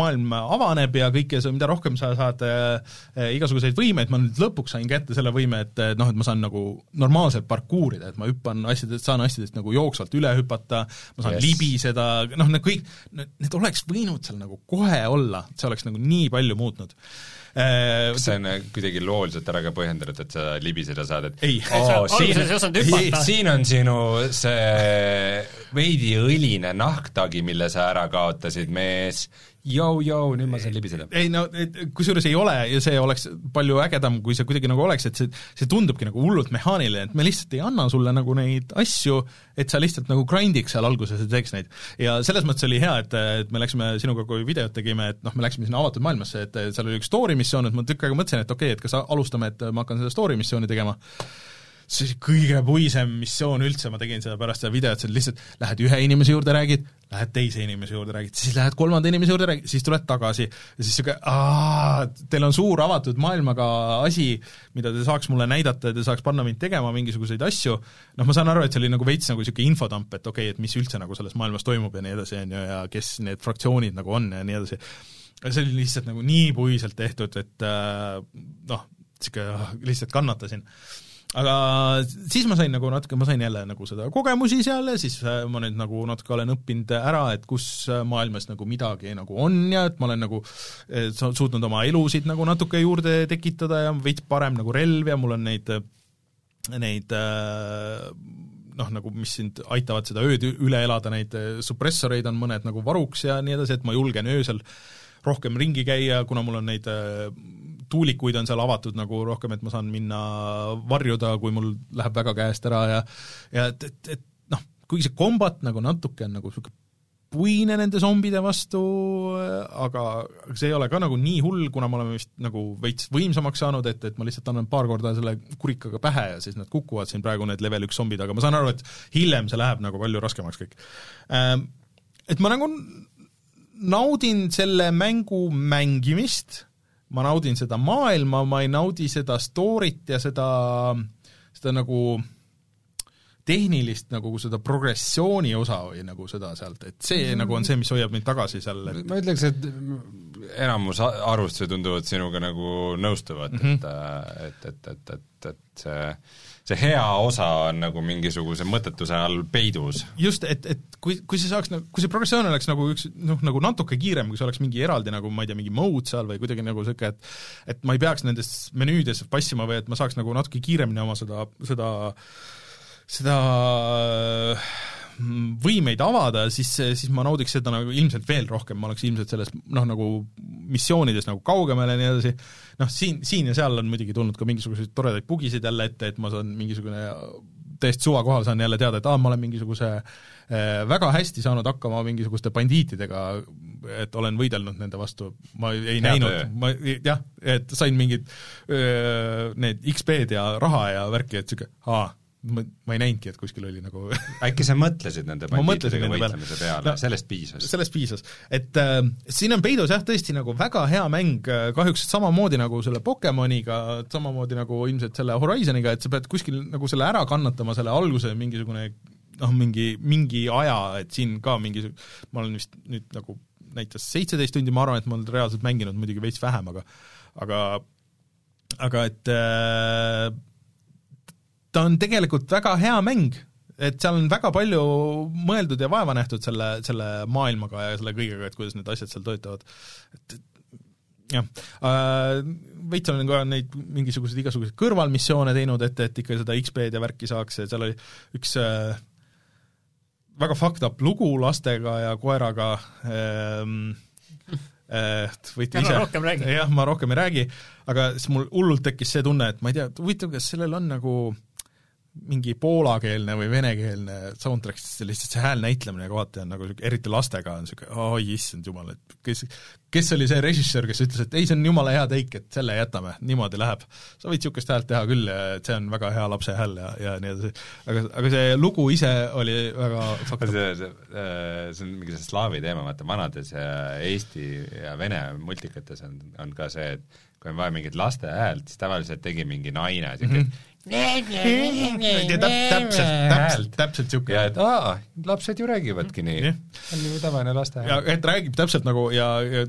maailm avaneb ja kõike mida rohkem sa saad äh, igasuguseid võimeid, ma nüüd lõpuks sain kätte selle võime, et äh, noh, et ma saan nagu normaalselt parkuurida, et ma hüppan asjadest, saan asjadest nagu jooksvalt üle hüpata, ma saan Yes. libiseda, noh, need kõik, need oleks võinud seal nagu kohe olla, see oleks nagu nii palju muutnud kas see on äh, kuidagi looliselt ära ka põhjendatud, et sa libiseda saad, et Ei. Alguses siin siin on sinu see veidi õline nahktagi, mille sa ära kaotasid, mees, jõu-jõu, nüüd ma saan libiseda. ei no kusjuures ei ole ja see oleks palju ägedam, kui see kuidagi nagu oleks, et see, see tundubki nagu hullult mehaaniline, et me lihtsalt ei anna sulle nagu neid asju, et sa lihtsalt nagu grind'iks seal alguses ja teeks neid. ja selles mõttes oli hea, et, et me läksime sinuga, kui videot tegime, et noh, me läksime sinna avatud maailmasse, et seal oli üks story missioon, et ma tükk aega mõtlesin, et okei okay,, et kas alustame, et ma hakkan seda story missiooni tegema, see oli kõige puisem missioon üldse, ma tegin seda pärast seda videot, see lihtsalt lähed ühe inimese juurde, räägid, lähed teise inimese juurde, räägid, siis lähed kolmanda inimese juurde, räägid, siis tuled tagasi. Ja siis niisugune aa, teil on suur avatud maailmaga asi, mida te saaks mulle näidata ja te saaks panna mind tegema mingisuguseid asju, noh, ma saan aru, et see oli nagu veits nagu niisugune infodamp, et okei okay,, et mis üldse nagu selles maailmas toimub ja nii edasi, on ju, ja kes need fraktsioonid nagu on ja nii edasi. see oli lihtsalt nagu nii puiselt tehtud, et äh, noh, niisugune lihtsalt kannatasin aga siis ma sain nagu natuke, ma sain jälle nagu seda kogemusi seal ja siis äh, ma nüüd nagu natuke olen õppinud ära, et kus äh, maailmas nagu midagi nagu on ja et ma olen nagu äh, suutnud oma elusid nagu natuke juurde tekitada ja veits parem nagu relv ja mul on neid, neid noh, nagu mis sind aitavad seda ööd üle elada, neid supressoreid on mõned nagu varuks ja nii edasi, et ma julgen öösel rohkem ringi käia, kuna mul on neid tuulikuid on seal avatud nagu rohkem, et ma saan minna varjuda, kui mul läheb väga käest ära ja ja et, et, et noh, kuigi see kombat nagu natuke on nagu niisugune puine nende zombide vastu, aga see ei ole ka nagu nii hull, kuna me oleme vist nagu veits võimsamaks saanud, et, et ma lihtsalt annan paar korda selle kurikaga pähe ja siis nad kukuvad siin praegu, need level üks zombid, aga ma saan aru, et hiljem see läheb nagu palju raskemaks kõik. Ähm, et ma nagu naudin selle mängu mängimist ma naudin seda maailma, ma ei naudi seda story't ja seda, seda nagu tehnilist nagu seda progressiooni osa või nagu seda sealt, et see mm -hmm. nagu on see, mis hoiab mind tagasi seal et.... ma ütleks, et enamus arvustusi tunduvad sinuga nagu nõustuvat mm, -hmm. et, et, et, et, et, et see see hea osa on nagu mingisuguse mõttetuse all peidus. just, et, et kui, kui see saaks nagu, kui see progressioon oleks nagu üks noh, nagu natuke kiirem, kui see oleks mingi eraldi nagu ma ei tea, mingi mode seal või kuidagi nagu niisugune, et et ma ei peaks nendes menüüdes passima või et ma saaks nagu natuke kiiremini oma seda, seda seda võimeid avada, siis, siis ma naudiks seda nagu ilmselt veel rohkem, ma oleks ilmselt selles noh, nagu missioonides nagu kaugemal ja nii edasi, noh siin, siin ja seal on muidugi tulnud ka mingisuguseid toredaid bugisid jälle ette, et ma saan mingisugune täiesti suva kohal saan jälle teada, et aa, ma olen mingisuguse äh, väga hästi saanud hakkama mingisuguste bandiitidega, et olen võidelnud nende vastu, ma ei Hea näinud, ma jah, et sain mingid öö, need XP-d ja raha ja värki, et niisugune aa, ma, ma ei näinudki, et kuskil oli nagu äkki sa mõtlesid nende bandiitidega võitlemise peale, peale no,, sellest piisas? sellest piisas. et äh, siin on peidus jah, tõesti nagu väga hea mäng, äh, kahjuks samamoodi nagu selle Pokemoniga, samamoodi nagu ilmselt selle Horizoniga, et sa pead kuskil nagu selle ära kannatama, selle alguse mingisugune noh, mingi, mingi aja, et siin ka mingi, ma olen vist nüüd nagu näitas seitseteist tundi, ma arvan, et ma olen reaalselt mänginud muidugi veits vähem, aga aga aga et äh, ta on tegelikult väga hea mäng, et seal on väga palju mõeldud ja vaeva nähtud selle, selle maailmaga ja selle kõigega, et kuidas need asjad seal töötavad. et jah äh,, veits olen ka neid mingisuguseid igasuguseid kõrvalmissioone teinud, et, et ikka seda XP-d ja värki saaks ja seal oli üks äh, väga fucked up lugu lastega ja koeraga ähm, äh, võite ise jah, ma rohkem ei räägi, aga siis mul hullult tekkis see tunne, et ma ei tea, huvitav, kas sellel on nagu äh, mingi poolakeelne või venekeelne soundtrack, siis lihtsalt see häälnäitlemine kohati on nagu eriti lastega on niisugune oi issand jumal, et kes, kes oli see režissöör, kes ütles, et ei, see on jumala hea teik, et selle jätame, niimoodi läheb. sa võid niisugust häält teha küll ja et see on väga hea lapse hääl ja, ja nii edasi. aga, aga see lugu ise oli väga see, see, see on mingi see slaavi teema, vaata vanades ja Eesti ja Vene multikates on, on ka see, et kui on vaja mingit laste häält, siis tavaliselt tegi mingi naine niisugune mm -hmm täpselt, täpselt, täpselt niisugune. ja et aa, lapsed ju räägivadki nii yeah.. on ju tavaline laste hääl. ja et räägib täpselt nagu ja, ja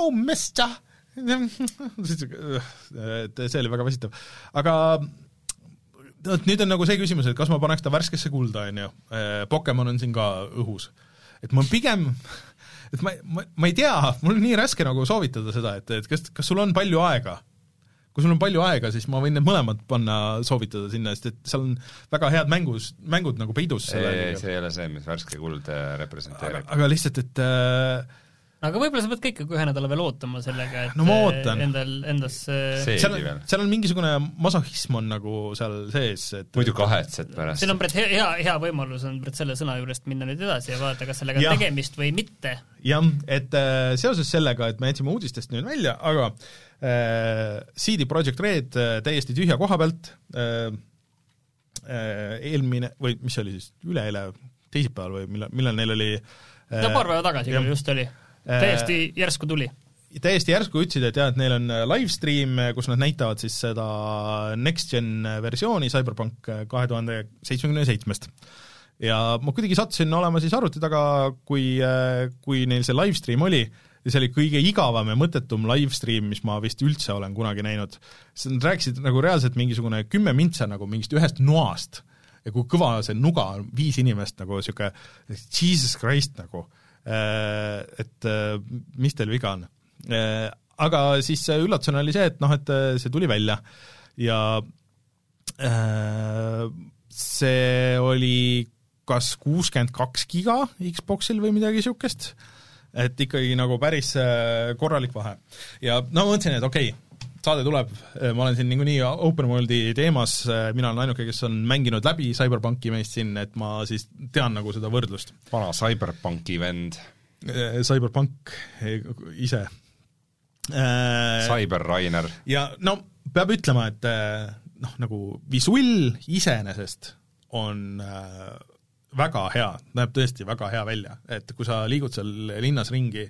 oh mister et see oli väga väsitav. aga vot nüüd on nagu see küsimus, et kas ma paneks ta värskesse kulda, on ju, Pokemon on siin ka õhus. et ma pigem et ma, ma, ma ei tea, mul on nii raske nagu soovitada seda, et, et kas, kas sul on palju aega kui sul on palju aega, siis ma võin need mõlemad panna, soovitada sinna, sest et seal on väga head mängus, mängud nagu peidus ei, ei, see ei ole see, mis värske kuld äh, representeerib. aga lihtsalt, et äh, aga võib-olla sa pead ka ikkagi ühe nädala veel ootama sellega, et no ma ootan. endal, endasse seal on, seal on mingisugune masohhism on nagu seal sees, et muidu kahetsed pärast. siin on Brett hea, hea võimalus on Brett selle sõna juurest minna nüüd edasi ja vaadata, kas sellega on ja. tegemist või mitte. jah, et äh, seoses sellega, et me jätsime uudistest nüüd välja, aga äh, CD Projekt Red äh, täiesti tühja koha pealt äh,, äh, eelmine, või mis see oli siis, üleeile, teisipäeval või millal, millal neil oli äh, no paar päeva tagasi küll just oli Äh, täiesti järsku tuli? täiesti järsku ütlesid, et jah, et neil on äh, live stream, äh, kus nad näitavad siis seda next-gen versiooni CyberPunk kahe tuhande seitsmekümne seitsmest. ja ma kuidagi sattusin olema siis arvuti taga, kui, kui neil see live stream oli, ja see oli kõige igavam ja mõttetum live stream, mis ma vist üldse olen kunagi näinud. Nad rääkisid nagu reaalselt mingisugune kümme mintsa nagu mingist ühest noast ja kui kõva see nuga on, viis inimest nagu niisugune jesus christ nagu Äh, et äh, mis teil viga on. Äh, aga siis üllatusena oli see, et noh, et see tuli välja ja see oli kas kuuskümmend kaks giga Xboxil või midagi niisugust, et ikkagi nagu päris korralik vahe. ja no ma mõtlesin, et okei okay,, saade tuleb, ma olen siin niikuinii open world'i teemas, mina olen ainuke, kes on mänginud läbi CyberPunki meist siin, et ma siis tean nagu seda võrdlust. vana CyberPunki vend. Äh, CyberPunk ise. Äh, Cyber Rainer. ja no peab ütlema, et äh, noh, nagu visull iseenesest on väga hea, näeb tõesti väga hea välja, et kui sa liigud seal linnas ringi,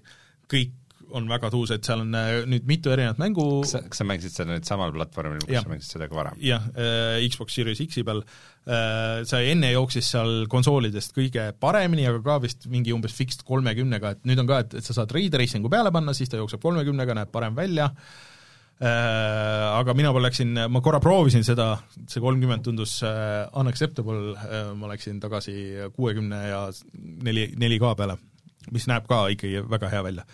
kõik on väga tuus, et seal on äh, nüüd mitu erinevat mängu. Kas sa, kas sa mängisid seda nüüd samal platvormil, kus sa mängisid seda ka varem? jah äh,, Xbox Series X-i peal. Äh,, see enne jooksis seal konsoolidest kõige paremini, aga ka vist mingi umbes fixed kolmekümnega, et nüüd on ka, et, et sa saad Ray Tracingu peale panna, siis ta jookseb kolmekümnega, näeb parem välja. äh,, aga mina läksin, ma korra proovisin seda, see kolmkümmend tundus äh, unacceptable äh,, ma läksin tagasi kuuekümne ja neli, 4K peale, mis näeb ka ikkagi väga hea välja.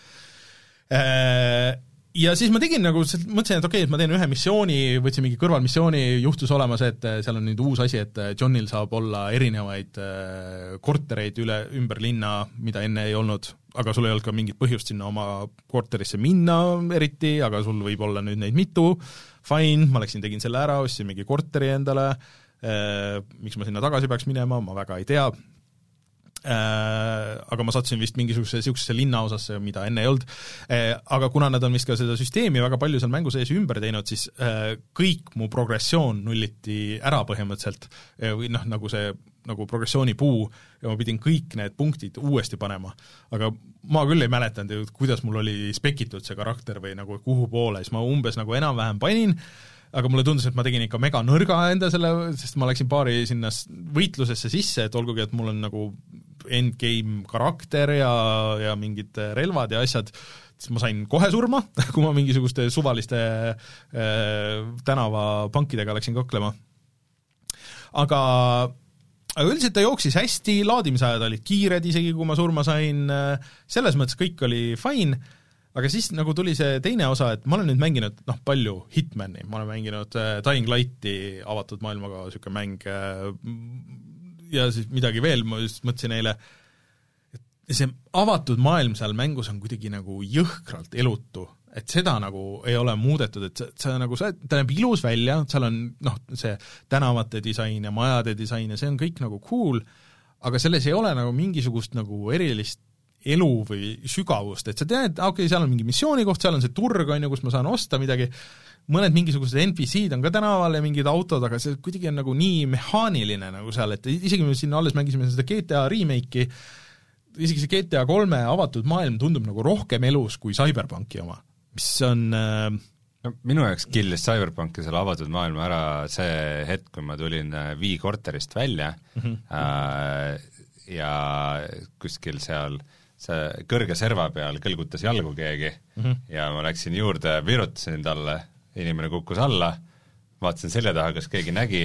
Äh, ja siis ma tegin nagu, mõtlesin, et okei okay,, et ma teen ühe missiooni, võtsin mingi kõrvalmissiooni, juhtus olema see, et äh, seal on nüüd uus asi, et äh, Johnil saab olla erinevaid kortereid üle, ümber linna, mida enne ei olnud, aga sul ei olnud ka mingit põhjust sinna oma korterisse minna eriti, aga sul võib olla nüüd neid mitu, fine, ma läksin, tegin selle ära, ostsin mingi korteri endale, miks ma sinna tagasi peaks minema, ma väga ei tea, Äh, aga ma sattusin vist mingisugusesse niisugusesse linnaosasse, mida enne ei olnud, äh, aga kuna nad on vist ka seda süsteemi väga palju seal mängu sees ümber teinud, siis äh, kõik mu progressioon nulliti ära põhimõtteliselt. Või noh, nagu see nagu progressioonipuu ja ma pidin kõik need punktid uuesti panema. aga ma küll ei mäletanud ju, kuidas mul oli spekitud see karakter või nagu kuhu poole, siis ma umbes nagu enam-vähem panin, aga mulle tundus, et ma tegin ikka mega nõrga enda selle, sest ma läksin paari sinna võitlusesse sisse, et olgugi, et mul on nagu endgame karakter ja, ja mingid relvad ja asjad, siis ma sain kohe surma, kui ma mingisuguste suvaliste äh, tänavapankidega läksin kaklema. aga aga üldiselt ta jooksis hästi, laadimisajad olid kiired, isegi kui ma surma sain, selles mõttes kõik oli fine, aga siis nagu tuli see teine osa, et ma olen nüüd mänginud noh, palju Hitmani, ma olen mänginud äh, Dying Lighti, avatud maailmaga niisugune mäng äh,, ja siis midagi veel, ma just mõtlesin eile, et see avatud maailm seal mängus on kuidagi nagu jõhkralt elutu, et seda nagu ei ole muudetud, et sa, sa nagu, sa, ta näeb ilus välja, seal on noh, see tänavate disain ja majade disain ja see on kõik nagu cool, aga selles ei ole nagu mingisugust nagu erilist elu või sügavust, et sa tead, okei okay,, seal on mingi missioonikoht, seal on see turg, on ju, kus ma saan osta midagi, mõned mingisugused NPC-d on ka tänaval ja mingid autod, aga see kuidagi on nagu nii mehaaniline nagu seal, et isegi me siin alles mängisime seda GTA remake'i, isegi see GTA kolme avatud maailm tundub nagu rohkem elus kui CyberPunki oma, mis on äh, no minu jaoks killis Cyberpunki selle avatud maailma ära see hetk, kui ma tulin äh, korterist välja mm -hmm. äh, ja kuskil seal see kõrge serva peal kõlgutas jalgu keegi mm -hmm. ja ma läksin juurde, virutasin talle inimene kukkus alla, vaatasin selja taha, kas keegi nägi,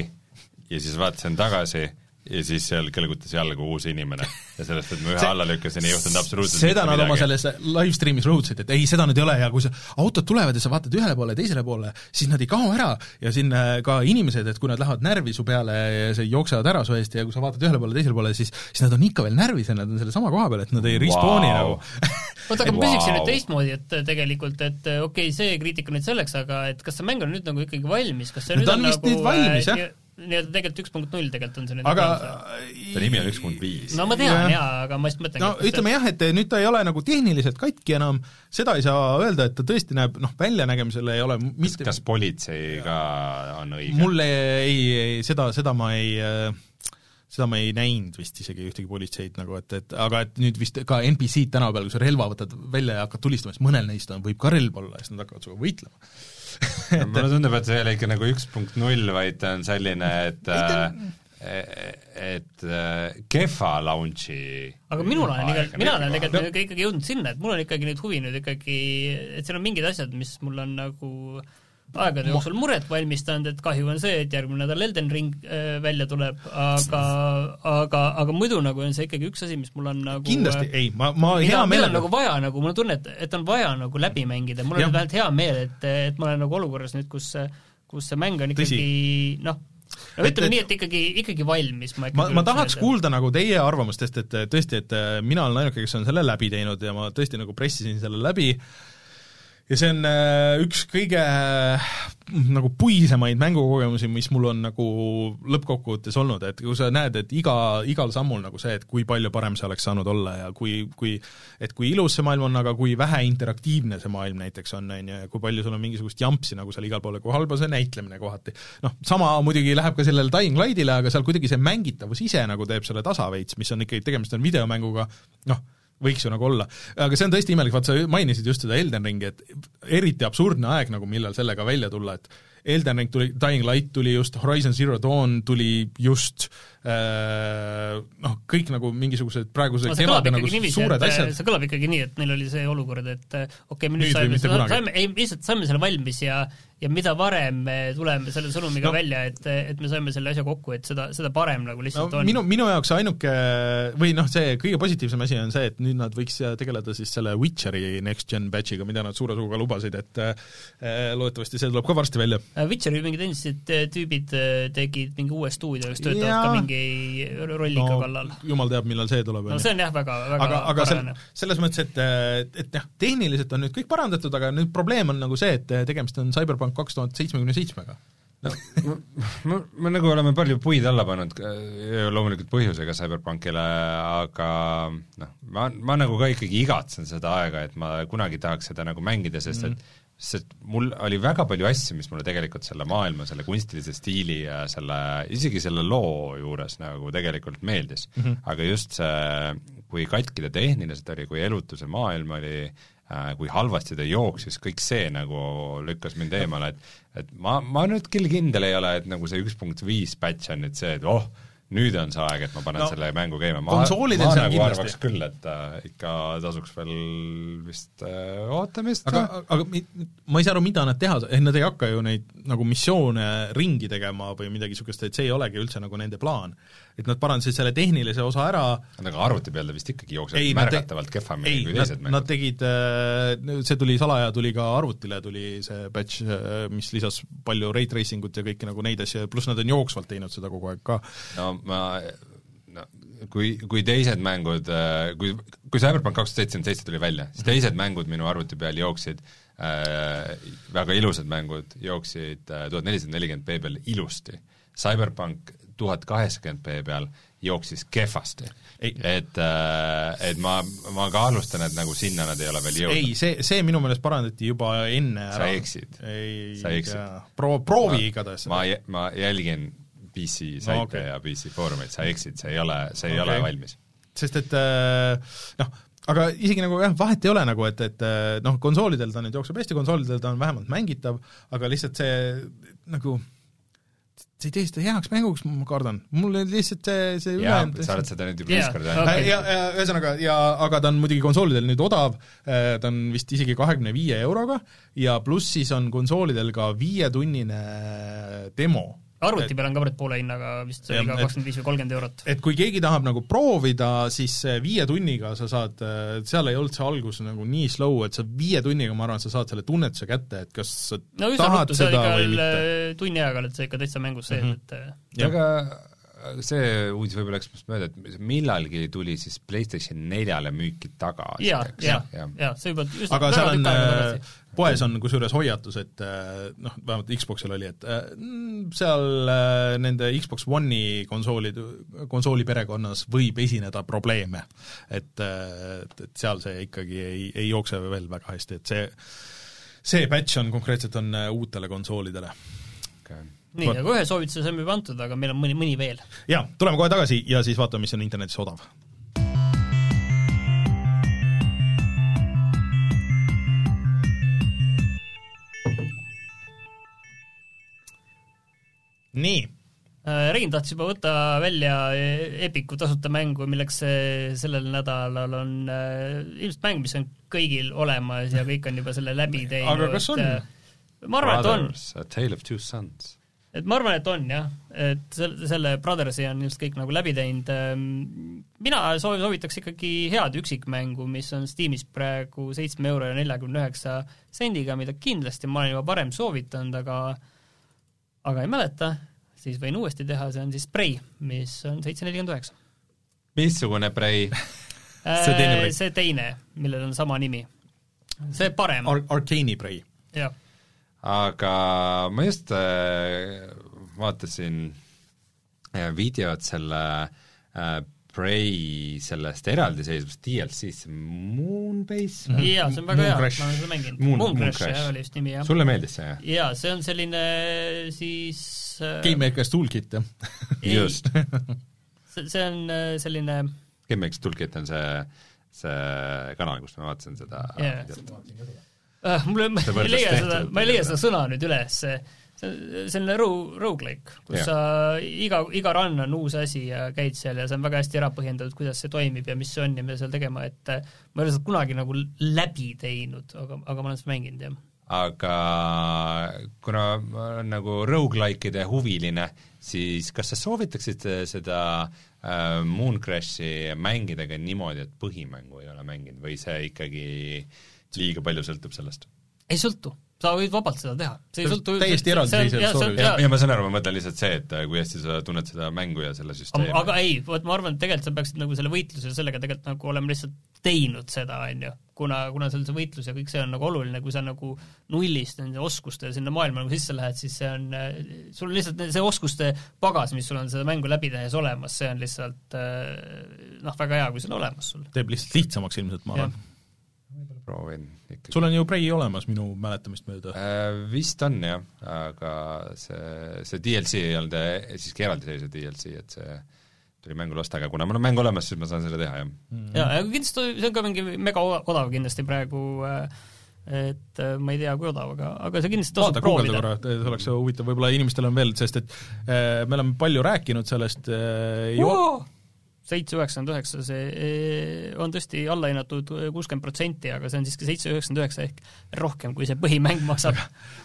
ja siis vaatasin tagasi ja siis seal kõlgutas jalga uus inimene ja sellest, et ma ühe See- alla lükkasin, ei juhtunud absoluutselt seda nad oma midagi. selles live stream'is rõhutasid, et ei, seda nüüd ei ole ja kui sa, autod tulevad ja sa vaatad ühele poole ja teisele poole, siis nad ei kao ära ja siin äh, ka inimesed, et kui nad lähevad närvi su peale ja sa jooksevad ära su eest ja kui sa vaatad ühele poole, teisele poole, siis siis nad on ikka veel närvis ja nad on sellesama koha peal, et nad ei respawn'i Vau. nagu oota, aga ma küsiksin nüüd teistmoodi, et tegelikult, et okei okay,, see kriitika nüüd selleks, aga et kas see mäng on nüüd nagu ikkagi valmis, kas see No nüüd on on vist nagu valmis, jah. Nii- nii-öelda tegelikult üks punkt null tegelikult on see nüüd aga valmis? ta nimi on üks punkt viis. no ma tean jah. jaa, aga ma just mõtlengi no et kas ütleme jah, et nüüd ta ei ole nagu tehniliselt katki enam, seda ei saa öelda, et ta tõesti näeb, noh, väljanägemisel ei ole mitte kas politsei ka on õige? mulle ei, ei, seda, seda ma ei seda ma ei näinud vist isegi ühtegi politseid nagu, et, et aga et nüüd vist ka NPC-d tänapäeval, kui sa relva võtad välja ja hakkad tulistama, siis mõnel neist on, võib ka relv olla ja siis nad hakkavad sinuga võitlema. mulle tundub, et see ei ole ikka nagu üks punkt null, vaid ta on selline, et et äh, kehva launch'i aga minul on ikkagi, mina olen tegelikult no. ikkagi jõudnud sinna, et mul on ikkagi nüüd huvi nüüd ikkagi, et seal on mingid asjad, mis mul on nagu aegade jooksul muret valmistanud, et kahju on see, et järgmine nädal Elden Ring äh, välja tuleb, aga aga, aga muidu nagu on see ikkagi üks asi, mis mul on nagu kindlasti, ei, ma, ma hea meelega nagu vaja nagu, mul on tunne, et, et on vaja nagu läbi mängida, mul on vähemalt hea meel, et, et ma olen nagu olukorras nüüd, kus kus see mäng on ikkagi noh, no ütleme nii, et ikkagi, ikkagi valmis, ma ikkagi ma, ma tahaks kuulda nagu teie arvamust, sest et tõesti, et äh, mina olen ainuke, kes on selle läbi teinud ja ma tõesti nagu pressisin selle läbi ja see on äh, üks kõige äh, nagu puisemaid mängukogemusi, mis mul on nagu lõppkokkuvõttes olnud, et kui sa näed, et iga, igal sammul nagu see, et kui palju parem see oleks saanud olla ja kui, kui et kui ilus see maailm on, aga kui vähe interaktiivne see maailm näiteks on, on ju, ja kui palju sul on mingisugust jampsi nagu seal igal pool ja kui halb on see näitlemine kohati. noh, sama muidugi läheb ka sellele Dying Lightile, aga seal kuidagi see mängitavus ise nagu teeb selle tasa veits, mis on ikkagi, tegemist on videomänguga, noh, võiks ju nagu olla. aga see on tõesti imelik, vaat sa mainisid just seda Elden Ringi, et eriti absurdne aeg nagu, millal sellega välja tulla, et Elden Ring tuli, Dying Light tuli just, Horizon Zero Dawn tuli just äh, noh, kõik nagu mingisugused praeguse no, see kõlab kevade nagu niiviisi, suured et asjad, see kõlab ikkagi nii, et neil oli see olukord, et äh, okei okay,, me Nüüd nüüd saime kunagi. saime, ei lihtsalt saime selle valmis ja ja mida varem me tuleme selle sõnumiga No. no. välja, et, et me saime selle asja kokku, et seda, seda parem nagu no lihtsalt on. minu, minu jaoks ainuke või noh, see kõige positiivsem asi on see, et nüüd nad võiks tegeleda siis selle Witcheri next gen batch'iga, mida nad suure suuga lubasid, et äh, loodetavasti see tuleb ka varsti välja. Äh, Witcheri mingid endised äh, tüübid äh, tegid mingi uue stuudio, kes töötavad Jaa. ka mingi rollika no, kallal. jumal teab, millal see tuleb. no see on jah, väga, väga aga, aga sel, selles mõttes, et, et, et jah, tehniliselt on nüüd kõik parandatud, aga nüüd probleem on nagu see, et tegemist on CyberPunk kaks tuhat seitsmekümne seitsmega. no ma, ma, me nagu oleme palju puid alla pannud, loomulikult põhjusega CyberPunkile, aga noh, ma, ma nagu ka ikkagi igatsen seda aega, et ma kunagi tahaks seda nagu mängida, sest et Mhm. Sest mul oli väga palju asju, mis mulle tegelikult selle maailma, selle kunstilise stiili ja selle, isegi selle loo juures nagu tegelikult meeldis mm. -hmm. aga just see, kui katki ta tehniliselt oli, kui elutu see maailm oli, äh, kui halvasti ta jooksis, kõik see nagu lükkas mind eemale, et et ma, ma nüüd küll kindel ei ole, et nagu see üks punkt viis patch on nüüd see, et oh, nüüd on see aeg, et ma panen No, selle mängu käima, ma, ma nagu arvaks küll, et äh, ikka tasuks veel vist äh, ootamist aga, aga ma ei saa aru, mida nad teha, nad ei hakka ju neid nagu missioone ringi tegema või midagi niisugust, et see ei olegi üldse nagu nende plaan. et nad parandasid selle tehnilise osa ära, aga arvuti peal ta vist ikkagi jookseb ei, nad te- märgatavalt kehvemini ei, kui nad, teised nad mängud. tegid, see tuli salaja, tuli ka arvutile, tuli see batch, mis lisas palju rate tracing ut ja kõiki nagu neid asju, pluss nad on jooksvalt teinud seda kogu aeg ka. no ma no kui, kui teised mängud, kui, kui Cyberpunk kaks tuhat seitsekümmend seitse tuli välja, siis teised mängud minu arvuti peal jooksid äh, väga ilusad mängud jooksid äh, tuhat nelisada nelikümmend B peal ilusti. Cyberpunk tuhat kaheksakümmend B peal jooksis kehvasti. et, äh, et ma, ma kahtlustan, et nagu sinna nad ei ole veel jõudnud. ei, see, see minu meelest parandati juba enne Sa ära. eksid. ei Sa eksid. tea. Pro-, proovi igatahes ma, ma jälgin PC saite okei. okay. ja PC foorumeid, sa eksid, see ei ole, see ei okay. ole valmis. sest et äh, noh, aga isegi nagu jah, vahet ei ole nagu, et, et äh, noh, konsoolidel ta nüüd jookseb hästi, konsoolidel ta on vähemalt mängitav, aga lihtsalt see nagu see ei tee seda heaks mänguks, ma kardan. mulle lihtsalt see, see ülejäänud sa oled seda nüüd juba teist korda öelnud. ja, ja ühesõnaga, ja aga ta on muidugi konsoolidel nüüd odav, ta on vist isegi kahekümne viie euroga ja pluss siis on konsoolidel ka viietunnine demo arvuti peal on ka praegu poole hinnaga vist see oli ka et- kakskümmend viis või kolmkümmend eurot. et kui keegi tahab nagu proovida, siis see viie tunniga sa saad, seal ei olnud see algus nagu nii slow, et sa viie tunniga, ma arvan, sa saad selle tunnetuse kätte, et kas sa no tahad seda või mitte. veel tunni ajaga oled sa ikka täitsa mängus sees, et äh, Jah. aga see uudis võib-olla läks minust mööda, et millalgi tuli siis PlayStation neljale müüki tagasi, jaa, jaa, jah. jaa, see juba üsna aga seal on tagasi., poes on kusjuures hoiatus, et äh, noh, vähemalt Xboxil oli, et äh, mm, seal äh, nende Xbox One'i konsoolid, konsooli perekonnas võib esineda probleeme. et, äh, et, et seal see ikkagi ei, ei jookse veel väga hästi, et see see patch on konkreetselt on äh, uutele konsoolidele. Okay. nii, aga ühe soovituse saime juba antud, aga meil on mõni, mõni veel. jaa, tuleme kohe tagasi ja siis vaatame, mis on internetis odav. nii Äh, Rein tahtis juba võtta välja Epiku tasuta mängu, milleks sellel nädalal on äh, ilmselt mäng, mis on kõigil olemas ja kõik on juba selle läbi teinud. Aga kas on? ma arvan, et on. Brothers, A Tale of Two Sons. Et ma arvan, et on jah, et selle, selle Brothersi on ilmselt kõik nagu läbi teinud, mina soov-, soovitaks ikkagi head üksikmängu, mis on Steamis praegu seitsme euro ja neljakümne üheksa sendiga, mida kindlasti ma olen juba varem soovitanud, aga aga ei mäleta, siis võin uuesti teha, see on siis Prey, mis on seitse nelikümmend üheksa. missugune Prey? See teine Prey. see teine, millel on sama nimi. see parem Ar, Arcane'i Prey. jah. Aga ma just äh, vaatasin äh, videot selle äh, Prey sellest eraldiseisvast DLC-st, Moonbase või? jaa, see on väga Moon hea, ma olen seda mänginud. Moon- Moon jah, oli vist nimi jah. sulle meeldis see, jah? jaa, see on selline siis äh, Game Maker's Toolkit, jah. Just. see, see on selline GameX Toolkit on see, see kanal, kus ma vaatasin seda Jaa. videot. Äh, mul, ma See ei leia seda, ma ei leia seda sõna nüüd üles, see on selline ro-, rogu-like, kus Jah. sa iga, iga run on uus asi ja käid seal ja see on väga hästi ära põhjendatud, kuidas see toimib ja mis see on ja mida seal tegema, et äh, ma ei ole seda kunagi nagu läbi teinud, aga, aga ma olen seda mänginud, jah. aga kuna ma olen nagu rogu-like'ide huviline, siis kas sa soovitaksid seda äh, Moon Crashi mängida ka niimoodi, et põhimängu ei ole mänginud või see ikkagi liiga palju sõltub sellest? ei sõltu, sa võid vabalt seda teha, see ei sõltu täiesti eraldiseisev story. ja, ja ma saan aru, ma mõtlen lihtsalt see, et äh, kui hästi sa tunned seda mängu ja selle süsteemi. aga ei, vot ma arvan, et tegelikult sa peaksid nagu selle võitluse sellega tegelikult nagu olema lihtsalt teinud seda, on ju, kuna, kuna seal see võitlus ja kõik see on nagu oluline, kui sa nagu nullist nende oskuste sinna maailma nagu sisse lähed, siis see on, sul on lihtsalt see oskuste pagas, mis sul on seda mängu läbi tehes olemas, see on lihtsalt äh, noh, väga hea, kui see on olemas sul. teeb lihtsalt lihtsamaks ilmselt, ma arvan. Proovin ikkagi. sul on ju Prey olemas minu mäletamist mööda. Äh, vist on jah, aga see, see DLC ei olnud äh, siiski eraldiseisev DLC, et see tuli mängule osta, aga kuna mul on mäng olemas, siis ma saan selle teha, jah. ja, ja kindlasti see on ka mingi mega oda- odav kindlasti praegu äh, et äh, ma ei tea, kui odav, aga, aga see kindlasti tasub proovida. korra, see oleks huvitav, võib-olla inimestel on veel, sest et äh, me oleme palju rääkinud sellest äh, jo-, seitse üheksakümmend üheksa, see eh, on tõesti allahinnatud kuuskümmend protsenti, aga see on siiski seitse üheksakümmend üheksa ehk rohkem, kui see põhimäng maksab.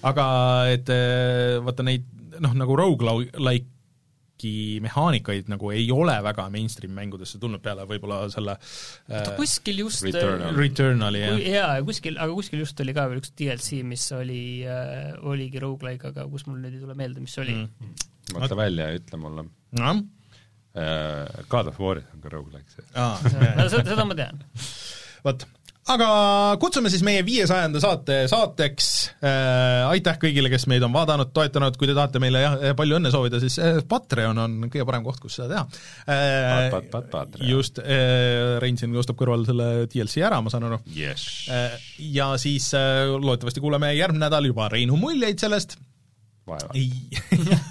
aga et äh, vaata neid noh, nagu rogu-like'i mehaanikaid nagu ei ole väga mainstream mängudesse tulnud peale võib-olla selle äh, kuskil just Returnal. Returnali jah jaa, kuskil, aga kuskil just oli ka veel üks DLC, mis oli äh,, oligi rogu-like, aga kus mul nüüd ei tule meelde, mis see oli mm.. mõtle välja ja ütle mulle. noh, God of War on ka rogu-like see. seda, seda ma tean. vot, aga kutsume siis meie viiesajanda saate saateks äh,, aitäh kõigile, kes meid on vaadanud, toetanud, kui te tahate meile jah, palju õnne soovida, siis äh, Patreon on kõige parem koht, kus seda teha. Äh, Pat- pat- pat- just äh,, Rein siin ostab kõrval selle DLC ära, ma saan aru. Yes. äh, ja siis äh, loodetavasti kuuleme järgmine nädal juba. Reinu muljeid sellest vaeva.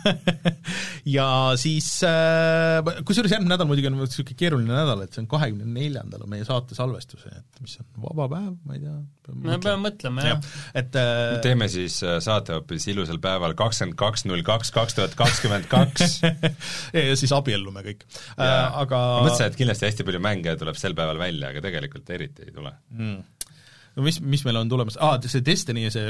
ja siis äh, kusjuures järgmine nädal muidugi on niisugune keeruline nädal, et see on kahekümne neljandal on meie saate salvestus, et mis on vaba päev, ma ei tea. me peame mõtlema, jah. et äh, teeme siis äh, saate hoopis ilusal päeval kakskümmend kaks null kaks kaks tuhat kakskümmend kaks. ja siis abiellume kõik aga ma mõtlesin, et kindlasti hästi palju mänge tuleb sel päeval välja, aga tegelikult eriti ei tule. mm, no mis, mis meil on tulemas, aa, see Destiny, see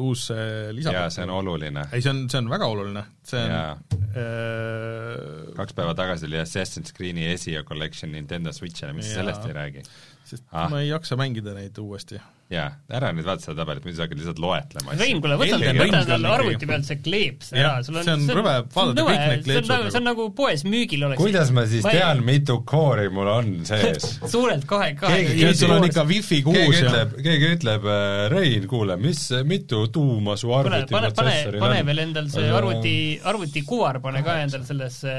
uus lisa jaa, see on oluline. ei, see on, see on väga oluline, see on Jaa. äh, kaks päeva tagasi oli Assassin's Creed'i Esia Collection Nintendo Switch'ile, mis Jaa. sellest ei räägi? sest Ah. ah. ma ei jaksa mängida neid uuesti. Jaa, ära nüüd vaata seda tabelit, muidu sa hakkad lihtsalt loetlema Rein, kuule, võta endale arvuti pealt see kleeps Jah, ära, sul on see on rõve vaadata kõik need kleepsud see on, see on nagu poes müügil oleks kuidas ma siis ei- tean, mitu koori mul on sees? suurelt kahe, kahe Keegi- sul on ikka wifi kuus keegi ja ütleb, keegi ütleb, Rein, kuule, mis, mitu tuuma su pane, arvuti pane, pane, protsessoril pane on? veel endal see arvuti, arvutikuvar pane ka endal sellesse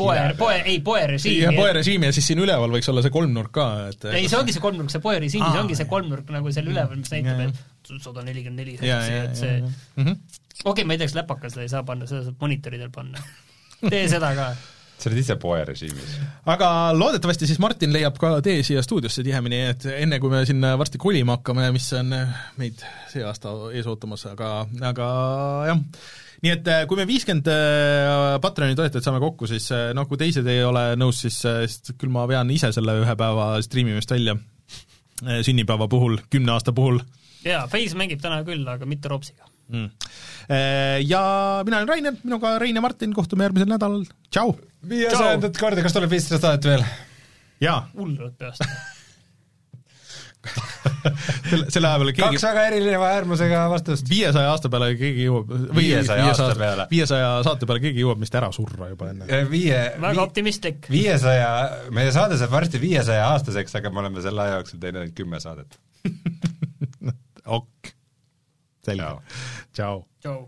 poe, poe, ei poe ja režiimi. poerežiimi ja siis siin üleval võiks olla see kolmnurk ka, et ei, see ongi see kolmnurk, see poe režiimis Aa, ongi see kolmnurk nagu seal üleval, mis näitab, et sada nelikümmend neli hertsi, et see ja Mhm. okei, ma ei tea, kas läpakas seda ei saa panna, seda saab monitoridel panna. tee seda ka. sa oled ise poerežiimis. aga loodetavasti siis Martin leiab ka tee siia stuudiosse tihemini, et enne kui me siin varsti kolima hakkame, mis on meid see aasta ees ootamas, aga, aga jah, nii et kui me viiskümmend Patreoni toetajat saame kokku, siis noh, kui teised ei ole nõus, siis, siis küll ma vean ise selle ühe päeva striimimist välja sünnipäeva puhul, kümne aasta puhul. jaa, Face mängib täna küll, aga mitte Ropsiga mm.. Ja mina olen Rainer, minuga Rein ja Martin, kohtume järgmisel nädalal, tšau! viiesajandat korda, kas tuleb viissada saadet veel? jaa. hullult peast selle, selle aja peale keegi kaks väga erineva äärmusega vastust. viiesaja aasta peale keegi jõuab viiesaja aasta peale? viiesaja saate peale keegi jõuab vist ära surra juba enne. viie väga vi, optimistlik. viiesaja, meie saade saab varsti viiesaja aastaseks, aga me oleme selle aja jooksul teinud ainult kümme saadet ok. selge. tšau. tšau.